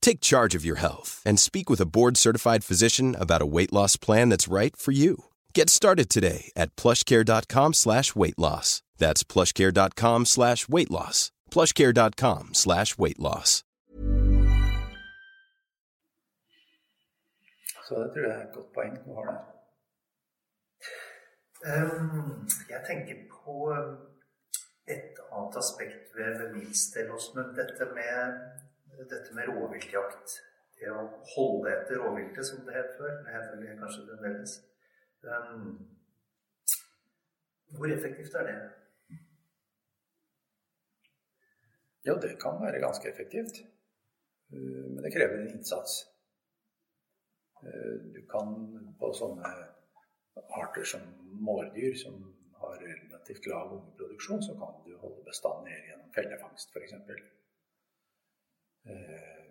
Take charge of your health and speak with a board-certified physician about a weight loss plan that's right for you. Get started today at plushcare.com slash weight loss. That's plushcare.com slash weight loss. plushcare.com slash weight loss. Så det tror jeg er et godt poeng du har der. Um, jeg tenker på et annet aspekt ved, ved Milstelåsen. Dette med, dette med rovviltjakt. Det å holde etter rovviltet, som det het før. Det heter det kanskje fremdeles. Um, hvor effektivt er det? Ja, det kan være ganske effektivt. Uh, men det krever en innsats. Eh, du kan på sånne arter som mårdyr, som har relativt lav ungeproduksjon, så kan du holde bestanden ned gjennom fellefangst, f.eks. Eh,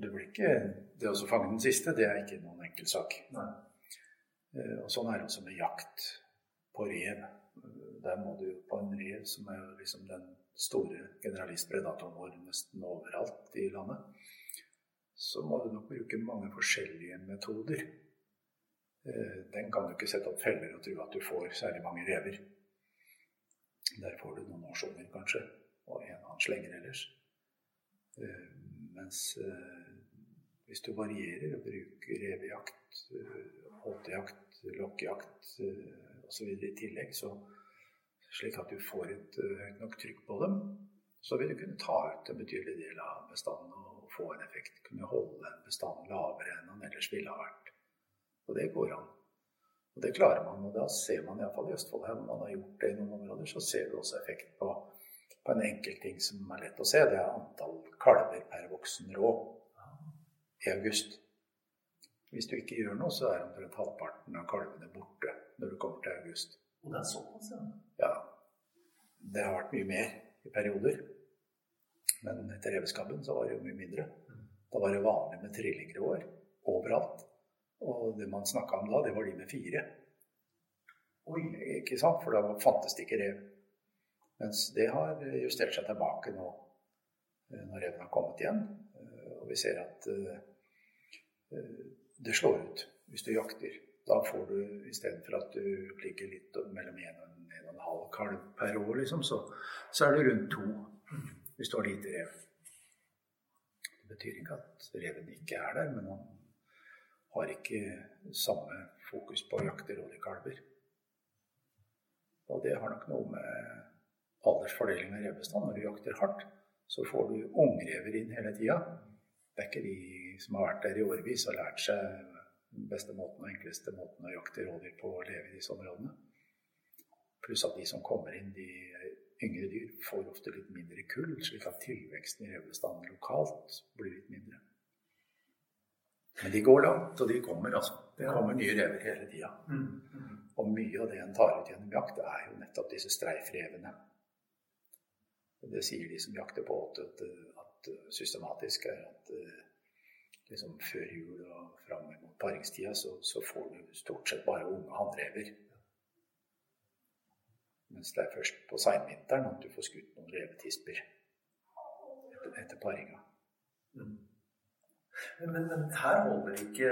det blir ikke Det å fange den siste, det er ikke noen enkel sak. Nei. Eh, og sånn er det også med jakt på rev. Der må du på en rev, som er liksom den store generalistpredatoren vår nesten overalt i landet så må du nok bruke mange forskjellige metoder. Eh, den kan du ikke sette opp feller og tro at du får særlig mange rever. Der får du noen årsunger, kanskje, og en annen slenger ellers. Eh, mens eh, hvis du varierer og bruker revejakt åtejakt, lokkejakt uh, osv. i tillegg, så, slik at du får et høyt nok trykk på dem, så vil du kunne ta ut en betydelig del av bestanden og få en effekt. Kunne holde en bestand lavere enn den ellers ville ha vært. Og det går an. Og det klarer man. Og da ser man iallfall i Østfold her, når man har gjort det i noen områder, så ser du også effekt på, på en enkel ting som er lett å se. Det er antall kalver per voksen rå i august. Hvis du ikke gjør noe, så er omtrent halvparten av kalvene borte når du kommer til august. Og det er såpass, ja? Ja. Det har vært mye mer i perioder. Men etter reveskabben så var det jo mye mindre. Da var det vanlig med trillingråer overalt. Og det man snakka om da, det var de med fire. Oi, ikke sant? For da fantes det ikke rev. Mens det har justert seg tilbake nå eh, når reven har kommet igjen. Eh, og vi ser at eh, det slår ut hvis du jakter. Da får du istedenfor at du ligger litt mellom en og en, og en halv kalv per år, liksom, så, så, er det rundt to hvis du har lite rev. Det betyr ikke at reven ikke er der, men han har ikke samme fokus på å jakte rådyrkalver. Og det har nok noe med aldersfordeling av revbestand. Når du jakter hardt, så får du ungrever inn hele tida. Det er ikke de som har vært der i årevis og lært seg den beste måten og enkleste måten å jakte rådyr på å leve i disse områdene. Pluss at de som kommer inn, de yngre dyr, får ofte litt mindre kull, slik at tilveksten i revbestanden lokalt blir litt mindre. Men de går langt, og de kommer, altså. Det kommer nye rever hele tida. Mm, mm. Og mye av det en tar ut gjennom jakt, er jo nettopp disse streifrevene. Det sier de som jakter på åte, at, at, systematisk er at eh, liksom før jul og fram mot paringstida, så, så, får du stort sett bare unge hannrever. Mens det er først på seinvinteren at du får skutt noen revetisper etter, etter paringa. Mm. Men, men, men, her holder det ikke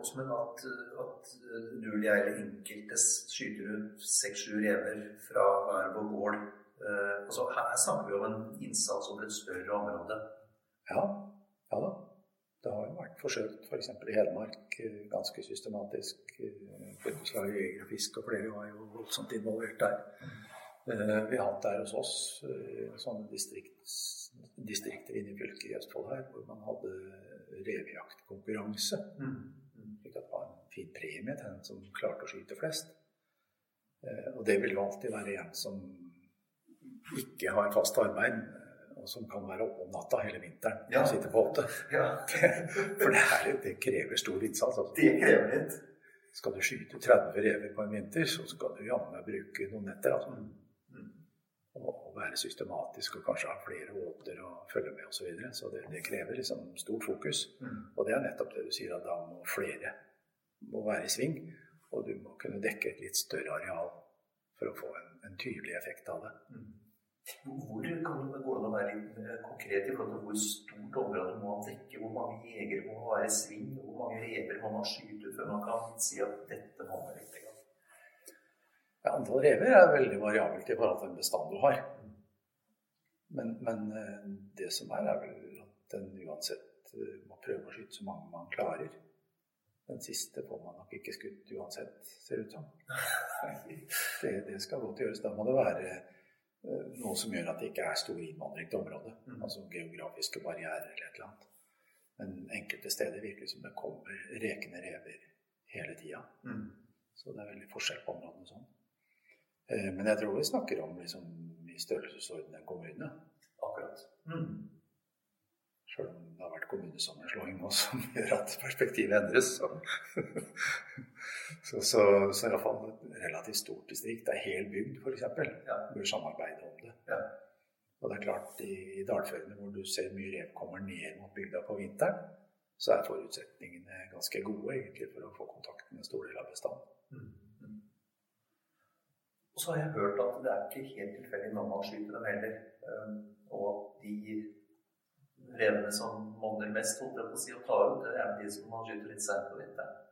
Åsmund, at, at du eller jeg eller enkelte skyter ut seks-sju rever fra hver vår gård. Uh, altså, her, her, snakker vi om en innsats over et større område. Ja, ja da. Det har jo vært forsøkt f.eks. For i Hedmark eh, ganske systematisk. Eh, Fylkeslaget Jeger og Fisk og flere var jo voldsomt involvert der. Vi har hatt der hos oss sånne distrikter inne i fylket i Østfold her, hvor man hadde revejaktkonkurranse. Mm. Det var en fin premie til den som klarte å skyte flest. Eh, og det vil jo alltid være en som ikke har fast arbeid, eh, og som kan være oppe om natta hele vinteren ja. og sitte på åte. Ja. For det, her, det, krever stor innsats. Altså. Det krever litt. Skal du skyte 30 rever på en vinter, så skal du jammen meg bruke noen netter. Altså. Mm Og være systematisk og kanskje ha flere åter å følge med osv. Så, videre. så det, det, krever liksom stort fokus. Mm. Og det er nettopp det du sier, at da må flere må være i sving. Og du må kunne dekke et litt større areal for å få en, en tydelig effekt av det. Mm. Hvor kan det gå an å være litt konkret i forhold til hvor stort område må man dekke? Hvor mange jegere må være i sving? Hvor mange rever må man skyte ut før man kan si at dette må man Ja, Antall rever er veldig variabelt i forhold til den bestand du har. Men, men, eh, det som er, er vel at en uansett eh, må prøve å skyte så mange man klarer. Den siste får man nok ikke skutt uansett, ser det ut som. Det, det, skal godt gjøres. Da må det være eh, noe som gjør at det ikke er stor innvandring til området. Mm. Altså geografiske barrierer eller et eller annet. Men enkelte steder virker det som det kommer rekende rever hele tida. Mm. Så det er veldig forskjell på områdene sånn. Eh, men jeg tror vi snakker om liksom, i størrelsesorden en kommune. Akkurat. Mm. Sjøl om det har vært kommunesammenslåing nå som gjør at perspektivet endres. Så, så, så, så iallfall et relativt stort distrikt. Det er hel bygd, f.eks. Ja. Bør samarbeide om det. Ja. Og det er klart, i, i dalførene hvor du ser mye rev kommer ned mot bygda på vinteren, så er forutsetningene ganske gode egentlig for å få kontakt med en stor del av bestanden. Mm. Og så har jeg hørt at det er ikke helt tilfeldig når man skyter dem heller. Og de revene som monner mest, holdt jeg på å si, å ta ut, det er de som man skyter litt seint på vinteren.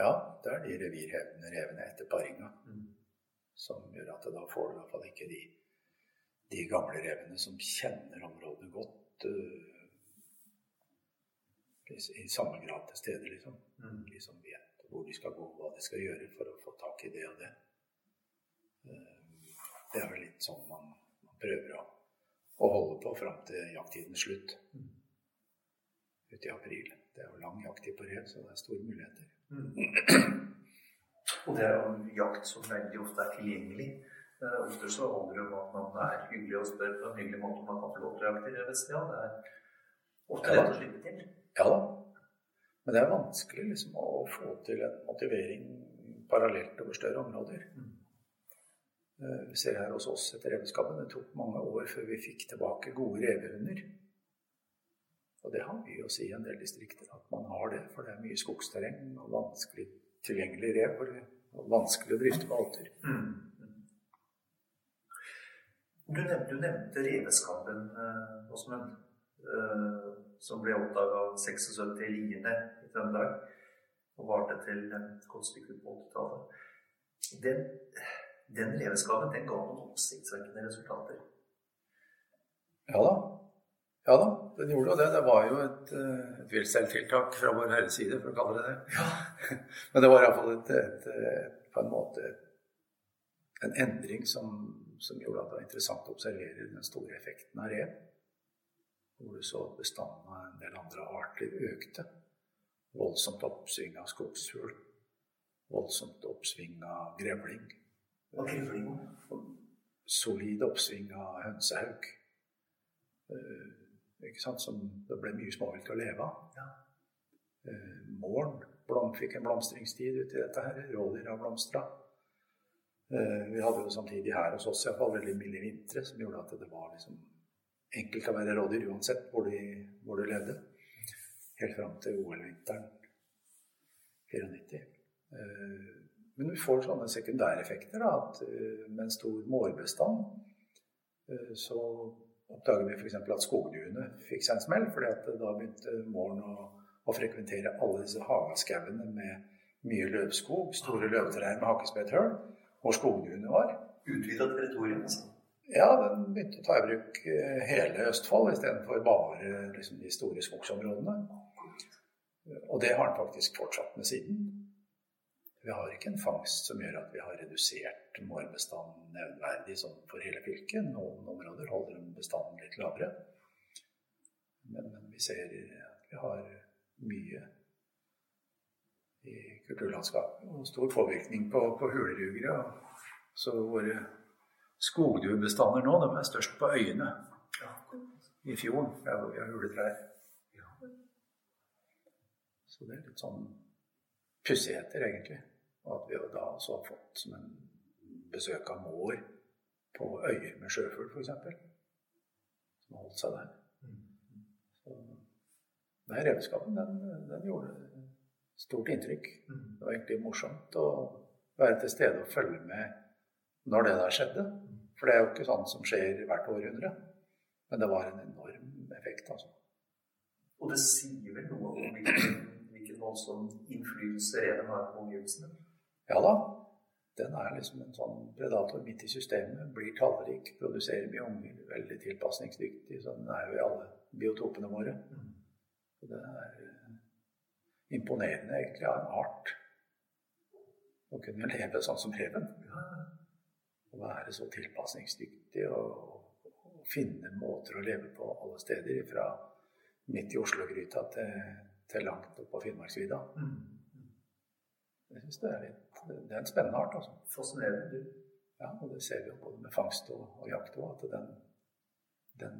Ja, det er de revirhevende revene etter paringa. Mm. Som gjør at da får du i hvert fall ikke de, de gamle revene som kjenner området godt, uh, i, i, samme grad til stede, liksom. Mm. De som vet hvor de skal gå, hva de skal gjøre for å få tak i det og det. Det er vel litt sånn man, man prøver å, å, holde på fram til jakttidens slutt. Ute i april. Det er jo lang jakttid på rev, så det er store muligheter. Mm. Og det er jo en jakt som veldig ofte er tilgjengelig. Uh, ofte så handler det om at man er hyggelig og spør på en hyggelig måte om man kan få lov til å jakte i Revestia. Det er ofte lett å slippe til. Ja da. Men det er vanskelig liksom, å få til en motivering parallelt over større områder. Mm. Uh, vi ser her hos oss etter reveskapet. Det tok mange år før vi fikk tilbake gode revehunder. Og det har mye å si i en del distrikter, at man har det. For det er mye skogsterreng og vanskelig tilgjengelig rev. Og vanskelig å drifte på alter. Mm. Du nevnte, nevnte reveskabben, eh, Åsmund, eh, som ble oppdaga av 76 i Lierne i Trøndelag. Og varte til et godt stykke ut på 80-tallet. Den, reveskabben den ga noen oppsiktsvekkende resultater. Ja da. Ja da, den gjorde jo det. Det var jo et, eh, et viltstelltiltak fra Vår Herres side, for å kalle det det. Ja. Men det var iallfall et, et, et, på en måte en endring som, som, gjorde at det var interessant å observere den store effekten av rev. Hvor du så bestanden av en del andre arter økte. Voldsomt oppsving av skogsfugl. Voldsomt oppsving av grevling. Solid oppsving av hønsehauk. Uh, ikke sant, som det ble mye småvilt å leve av. Ja. Eh, Målen blom, fikk en blomstringstid uti dette her. Rådyra blomstra. Eh, vi hadde jo samtidig her hos oss i hvert fall veldig milde vintre som gjorde at det var liksom enkelt å være rådyr uansett hvor, de, hvor du levde. Helt fram til OL-vinteren 94. Eh, men vi får sånne sekundæreffekter. Da, at eh, med en stor mårbestand eh, så oppdager vi f.eks. at skogduene fikk seg en smell. fordi da begynte måren å, å, frekventere alle disse hageskaugene med mye løvskog, store løvtrær med hakkespetthull, hvor skogduene var. Utvida territorium, altså? Ja, den begynte å ta i bruk eh, hele Østfold istedenfor bare liksom, de store skogsområdene. Og det har den faktisk fortsatt med siden. Vi har ikke en fangst som gjør at vi har redusert mårbestanden nevnverdig sånn for hele fylket. Noen områder holder bestanden litt lavere. Men, men, vi ser at vi har mye i kulturlandskapet. Og stor påvirkning på, på hulerugere. Så våre skogduebestander nå de er størst på øyene i fjorden, der hvor vi har huletrær. Så det er litt sånn pussigheter, egentlig. Og at vi da også har fått som en besøk av mår på øyer med sjøfugl, f.eks. Som har holdt seg der. Så, den revskapen, den, den, gjorde stort inntrykk. Det var egentlig morsomt å være til stede og følge med når det der skjedde. For det er jo ikke sånn som skjer hvert århundre. Men det var en enorm effekt, altså. Og det sier vel noe om hvilken voldsom innflytelse reven har på omgivelsene? Ja da. Den er liksom en sånn predator midt i systemet. Blir tallrik, produserer mye unger, veldig tilpasningsdyktig. Så den er jo i alle biotopene våre. Så det er eh, imponerende egentlig av en art. Å kunne leve sånn som reven. Å være så tilpasningsdyktig og, og, finne måter å leve på alle steder. Fra midt i Oslo-gryta til, til, langt opp på Finnmarksvidda. Mm. Jeg syns det er litt det er en spennende art. altså. Fascinerende. Ja, og det ser vi jo både med fangst og, og jakt òg, at den, den,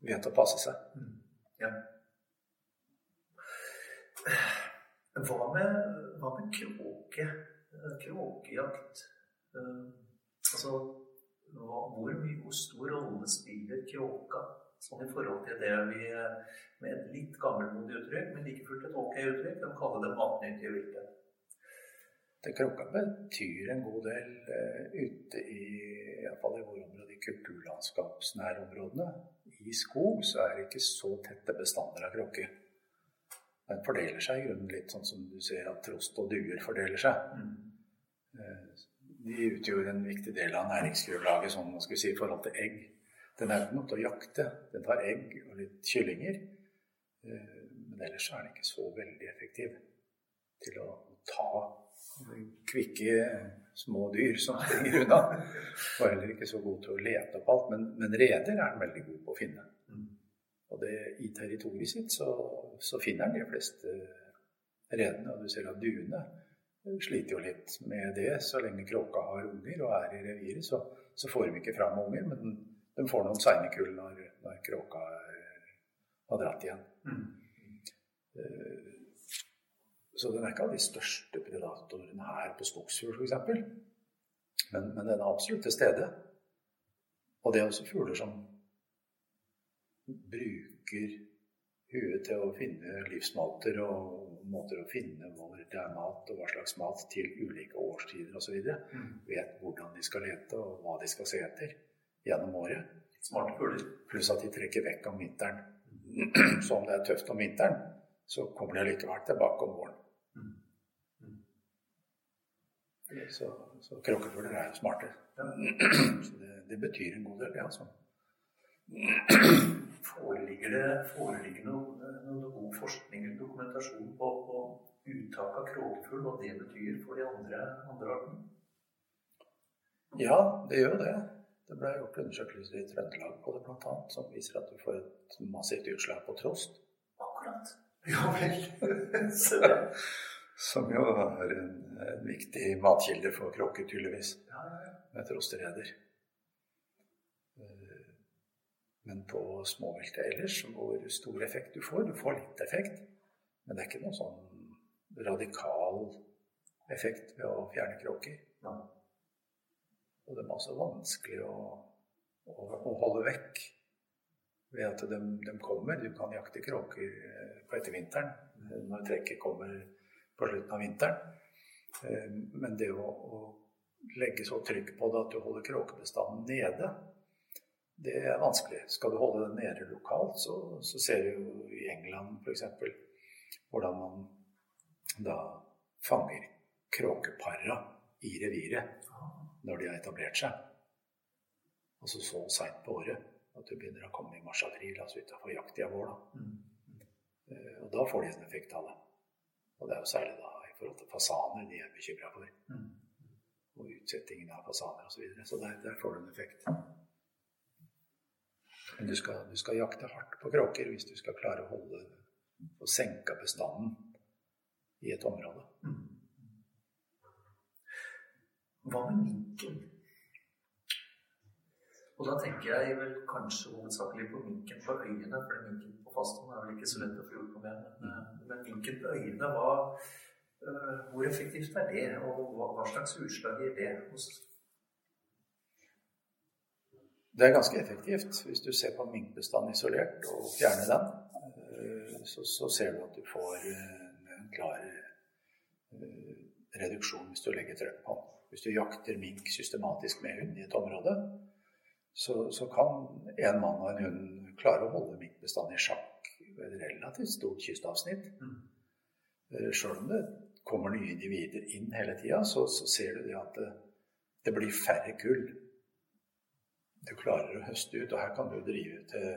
vet å passe seg. Mm. Ja. Hva med, hva med kråke? Kråkejakt? Uh, altså, hva, hvor mye, hvor stor rolle spiller kråka sånn i forhold til det vi med et litt gammelmodig uttrykk, men like fullt et ok uttrykk, de kaller det matnyttige viltet? Det krokka betyr en god del uh, ute i iallfall i våre områder, i kulturlandskapsnærområdene. I skog så er det ikke så tette bestander av kråke. Den fordeler seg i grunnen litt sånn som du ser at trost og duer fordeler seg. Mm. De utgjør en viktig del av næringsgrunnlaget sånn, man skulle si, i forhold til egg. Den er ikke noe til å jakte. Den tar egg og litt kyllinger. Uh, men ellers er den ikke så veldig effektiv til å ta kvikke små dyr som springer unna. Og heller ikke så god til å lete opp alt. Men, men reder er han veldig god på å finne. Mm. Og det, i territoriet sitt så, så finner han de fleste redene. Og du ser at duene sliter jo litt med det. Så lenge kråka har unger og er i reviret, så, så får de ikke fram unger. Men de får noen seine kull når, når kråka har dratt igjen. Mm. Uh, så den er ikke av de største predatorene her på skogsfugl f.eks. Men, men den er absolutt til stede. Og det er også fugler som bruker huet til å finne livsmåter og måter å finne hvor det er mat og hva slags mat til ulike årstider osv. Mm. Vet hvordan de skal lete og hva de skal se etter gjennom året. Smarte fugler. Pluss at de trekker vekk om vinteren. Så om det er tøft om vinteren, så kommer de likevel tilbake om våren. Så, så kråkefugler er jo smarte. Så det, det, betyr en god del, det, altså. Foreligger det foreligger noe, noe god forskning eller dokumentasjon på, på uttak av kråkefugl, og det betyr for de andre, andre artene? Ja, det gjør det. Det ble gjort undersøkelser i Trøndelag på det bl.a. som viser at du får et massivt utslag på trost. Akkurat. Ja vel. Som jo er en, en, viktig matkilde for kråker, tydeligvis. Med trostereder. Eh, men på småviltet ellers, hvor stor effekt du får Du får litt effekt, men det er ikke noen sånn radikal effekt ved å fjerne kråker. Ja. Og det er også vanskelig å, å, å holde vekk ved at de, de, kommer. Du kan jakte kråker eh, på ettervinteren når trekket kommer på slutten av vinteren. Eh, men det å, å legge så trykk på det at du holder kråkebestanden nede, det er vanskelig. Skal du holde den nede lokalt, så, så ser du jo i England f.eks. hvordan man da fanger kråkepara i reviret når de har etablert seg. Altså så seint på året at du begynner å komme i mars-april, altså utafor jakttida vår. Da. Mm. Uh, og da får de en effekt av det. Og det er jo særlig da i forhold til fasaner de er bekymra for. Mm. Og utsettingen av fasaner osv. Så, videre. så der, der, får du en effekt. Men du skal, du skal, jakte hardt på kråker hvis du skal klare å holde og senke bestanden i et område. Mm. Hva med minken? Og da tenker jeg vel kanskje hovedsakelig på minken på øyene, for minken på fastlandet er vel ikke så lett å få gjort noe med. Men, eh, men minken på øyene, hva, uh, hvor effektivt er det, og hva, hva slags utslag gir det hos Det er ganske effektivt. Hvis du ser på minkbestanden isolert og fjerner den, uh, så, så, ser du at du får uh, en klar reduksjon hvis du legger trøkk på den. Hvis du jakter mink systematisk med hund i et område, så, så, kan en mann og en hund klare å holde minkbestanden i sjakk ved et relativt stort kystavsnitt. Mm. Eh, Sjøl om det kommer nye individer inn hele tida, så, så, ser du det at det, det, blir færre kull. Du klarer å høste ut, og her kan du drive til,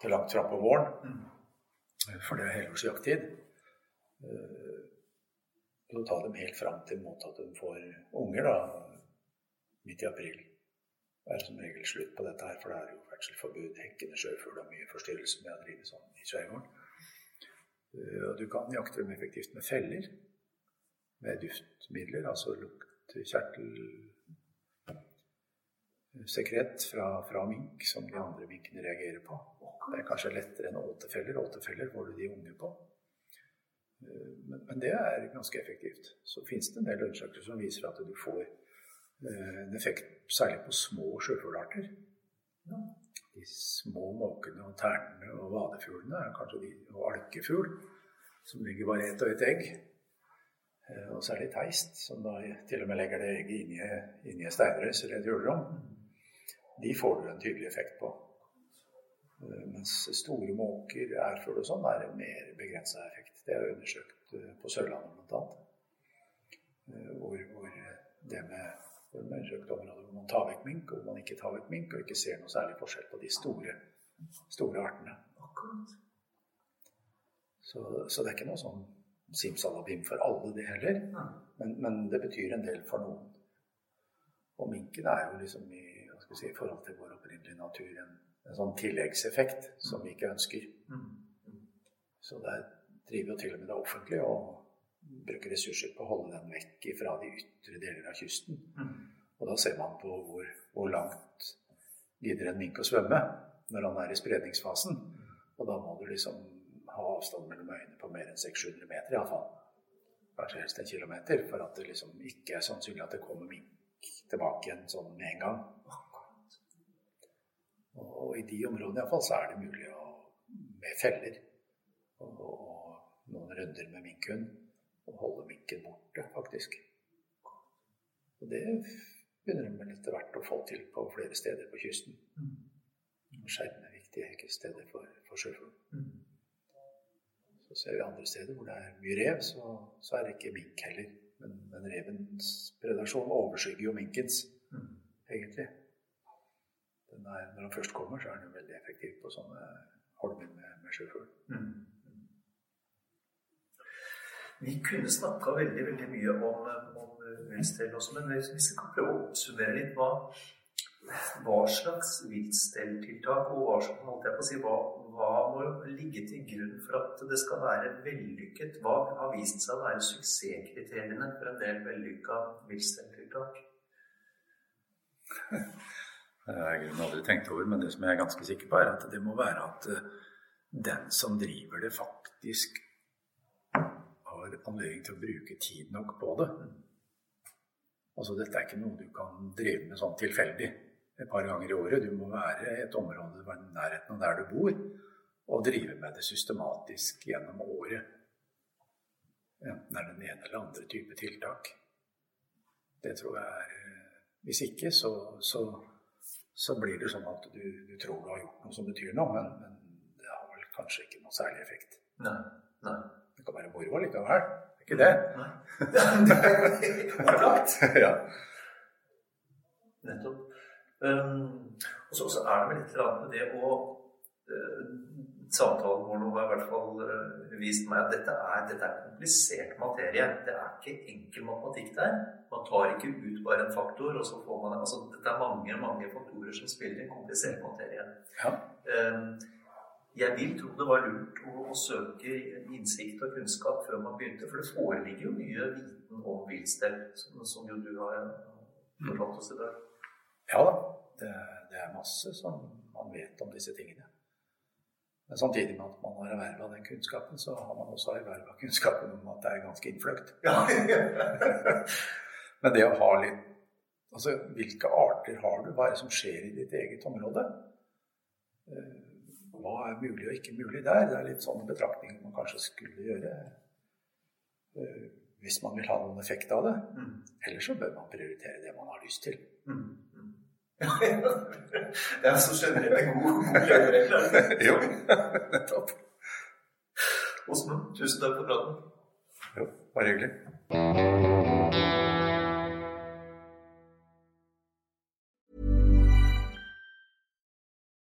til langt fram på våren. Mm. For det er helårsjakttid. Eh, så ta dem helt fram til mot at de får unger da, midt i april er som regel slutt på dette her, for det er jo ferdselsforbud, hekkende sjøfugl og mye forstyrrelse med å drive sånn i skjærgården. Eh, og du kan jakte dem effektivt med feller, med duftmidler, altså luktkjertelsekret fra, fra, mink som de andre minkene reagerer på. Det er kanskje lettere enn åtefeller. Åtefeller får du de unge på. Eh, men, men, det er ganske effektivt. Så fins det en del undersøkelser som viser at du får Eh, en effekt særlig på små sjøfuglarter. De små måkene og ternene og vadefuglene er kanskje de, og alkefugl, som ligger bare ett og ett egg. Eh, og særlig teist, som da til og med legger det egget inni, inni et steinrøys eller et hulrom. De får du en tydelig effekt på. Eh, mens store måker, ærfugl og sånn er en mer begrensa effekt. Det er undersøkt på Sørlandet bl.a. Hvor, hvor det med for en område hvor man tar vekk mink, og hvor man ikke tar vekk mink, og ikke ser noe særlig forskjell på de store, store artene. Så, så, det er ikke noe sånn simsalabim for alle, det heller. Men, men, det betyr en del for noen. Og minken er jo liksom i, si, forhold til vår opprinnelige natur en, en, sånn tilleggseffekt som vi ikke ønsker. Så der driver jo til og med det offentlige og bruker ressurser på å holde den vekk fra de ytre deler av kysten. Og da ser man på hvor, hvor langt gidder en mink å svømme når han er i spredningsfasen. Og da må du liksom ha avstand mellom øyene på mer enn 600 meter iallfall. Kanskje helst en kilometer, for at det liksom ikke er sannsynlig at det kommer mink tilbake igjen sånn med en gang. Og i de områdene iallfall så er det mulig å, med feller og, og noen runder med minkhund å holde minken borte, faktisk. Og det begynner de etter hvert å få til på flere steder på kysten. Skjerme viktige steder for, for sjøfugl. Mm. Så ser vi andre steder hvor det er mye rev, så, så er det ikke mink heller. Men, men, revens predasjon overskygger jo minkens, mm. egentlig. Er, når han først kommer, så er den veldig effektiv på sånne holmer med, med sjøfugl. Mm. Vi kunne snakka veldig veldig mye om, om viltstell også, men hvis vi skal prøve å oppsummere litt hva, hva slags viltstelltiltak og hva, si, hva, hva, må ligge til grunn for at det skal være vellykket? Hva har vist seg å være suksesskriteriene for en del vellykka viltstelltiltak? Det har jeg aldri tenkt over, men det som jeg er ganske sikker på, er at det må være at eh, den som driver det, faktisk har anledning til å bruke tid nok på det. Altså, dette er ikke noe du kan drive med sånn tilfeldig et par ganger i året. Du må være et område i nærheten av der du bor, og drive med det systematisk gjennom året. Enten det er den ene eller andre type tiltak. Det tror jeg er Hvis ikke, så, så, så blir det sånn at du, du, tror du har gjort noe som betyr noe, men, men, det har vel kanskje ikke noe særlig effekt. Nei, nei. Det kan være moro likevel. Ikke det? Nei. det er opplagt. ja. Nettopp. Um, og så, så, er det vel litt med det å uh, Samtalen vår nå har i hvert fall uh, vist meg at dette er, dette er komplisert materie. Det er ikke enkel matematikk der. Man tar ikke ut bare en faktor, og så får man altså, Dette er mange mange faktorer som spiller en komplisert materie. Ja. Um, jeg vil tro det var lurt å, å, søke innsikt og kunnskap før man begynte, for det foreligger jo mye viten om villstell, som, som jo du har fortalt oss i dag. Ja da, det, det, er masse som man vet om disse tingene. Men samtidig med at man har erverva den kunnskapen, så har man også erverva kunnskapen om at det er ganske innfløkt. Ja. Men det å ha litt Altså, hvilke arter har du? Hva er det som skjer i ditt eget område? Hva er mulig og ikke mulig der? Det er litt sånne betraktninger man kanskje skulle gjøre eh, hvis man vil ha noen effekt av det. Mm. Eller så bør man prioritere det man har lyst til. Mm. det er så generelt en god, god jo, nettopp. Åsmund, tusen takk for praten. Jo, bare hyggelig.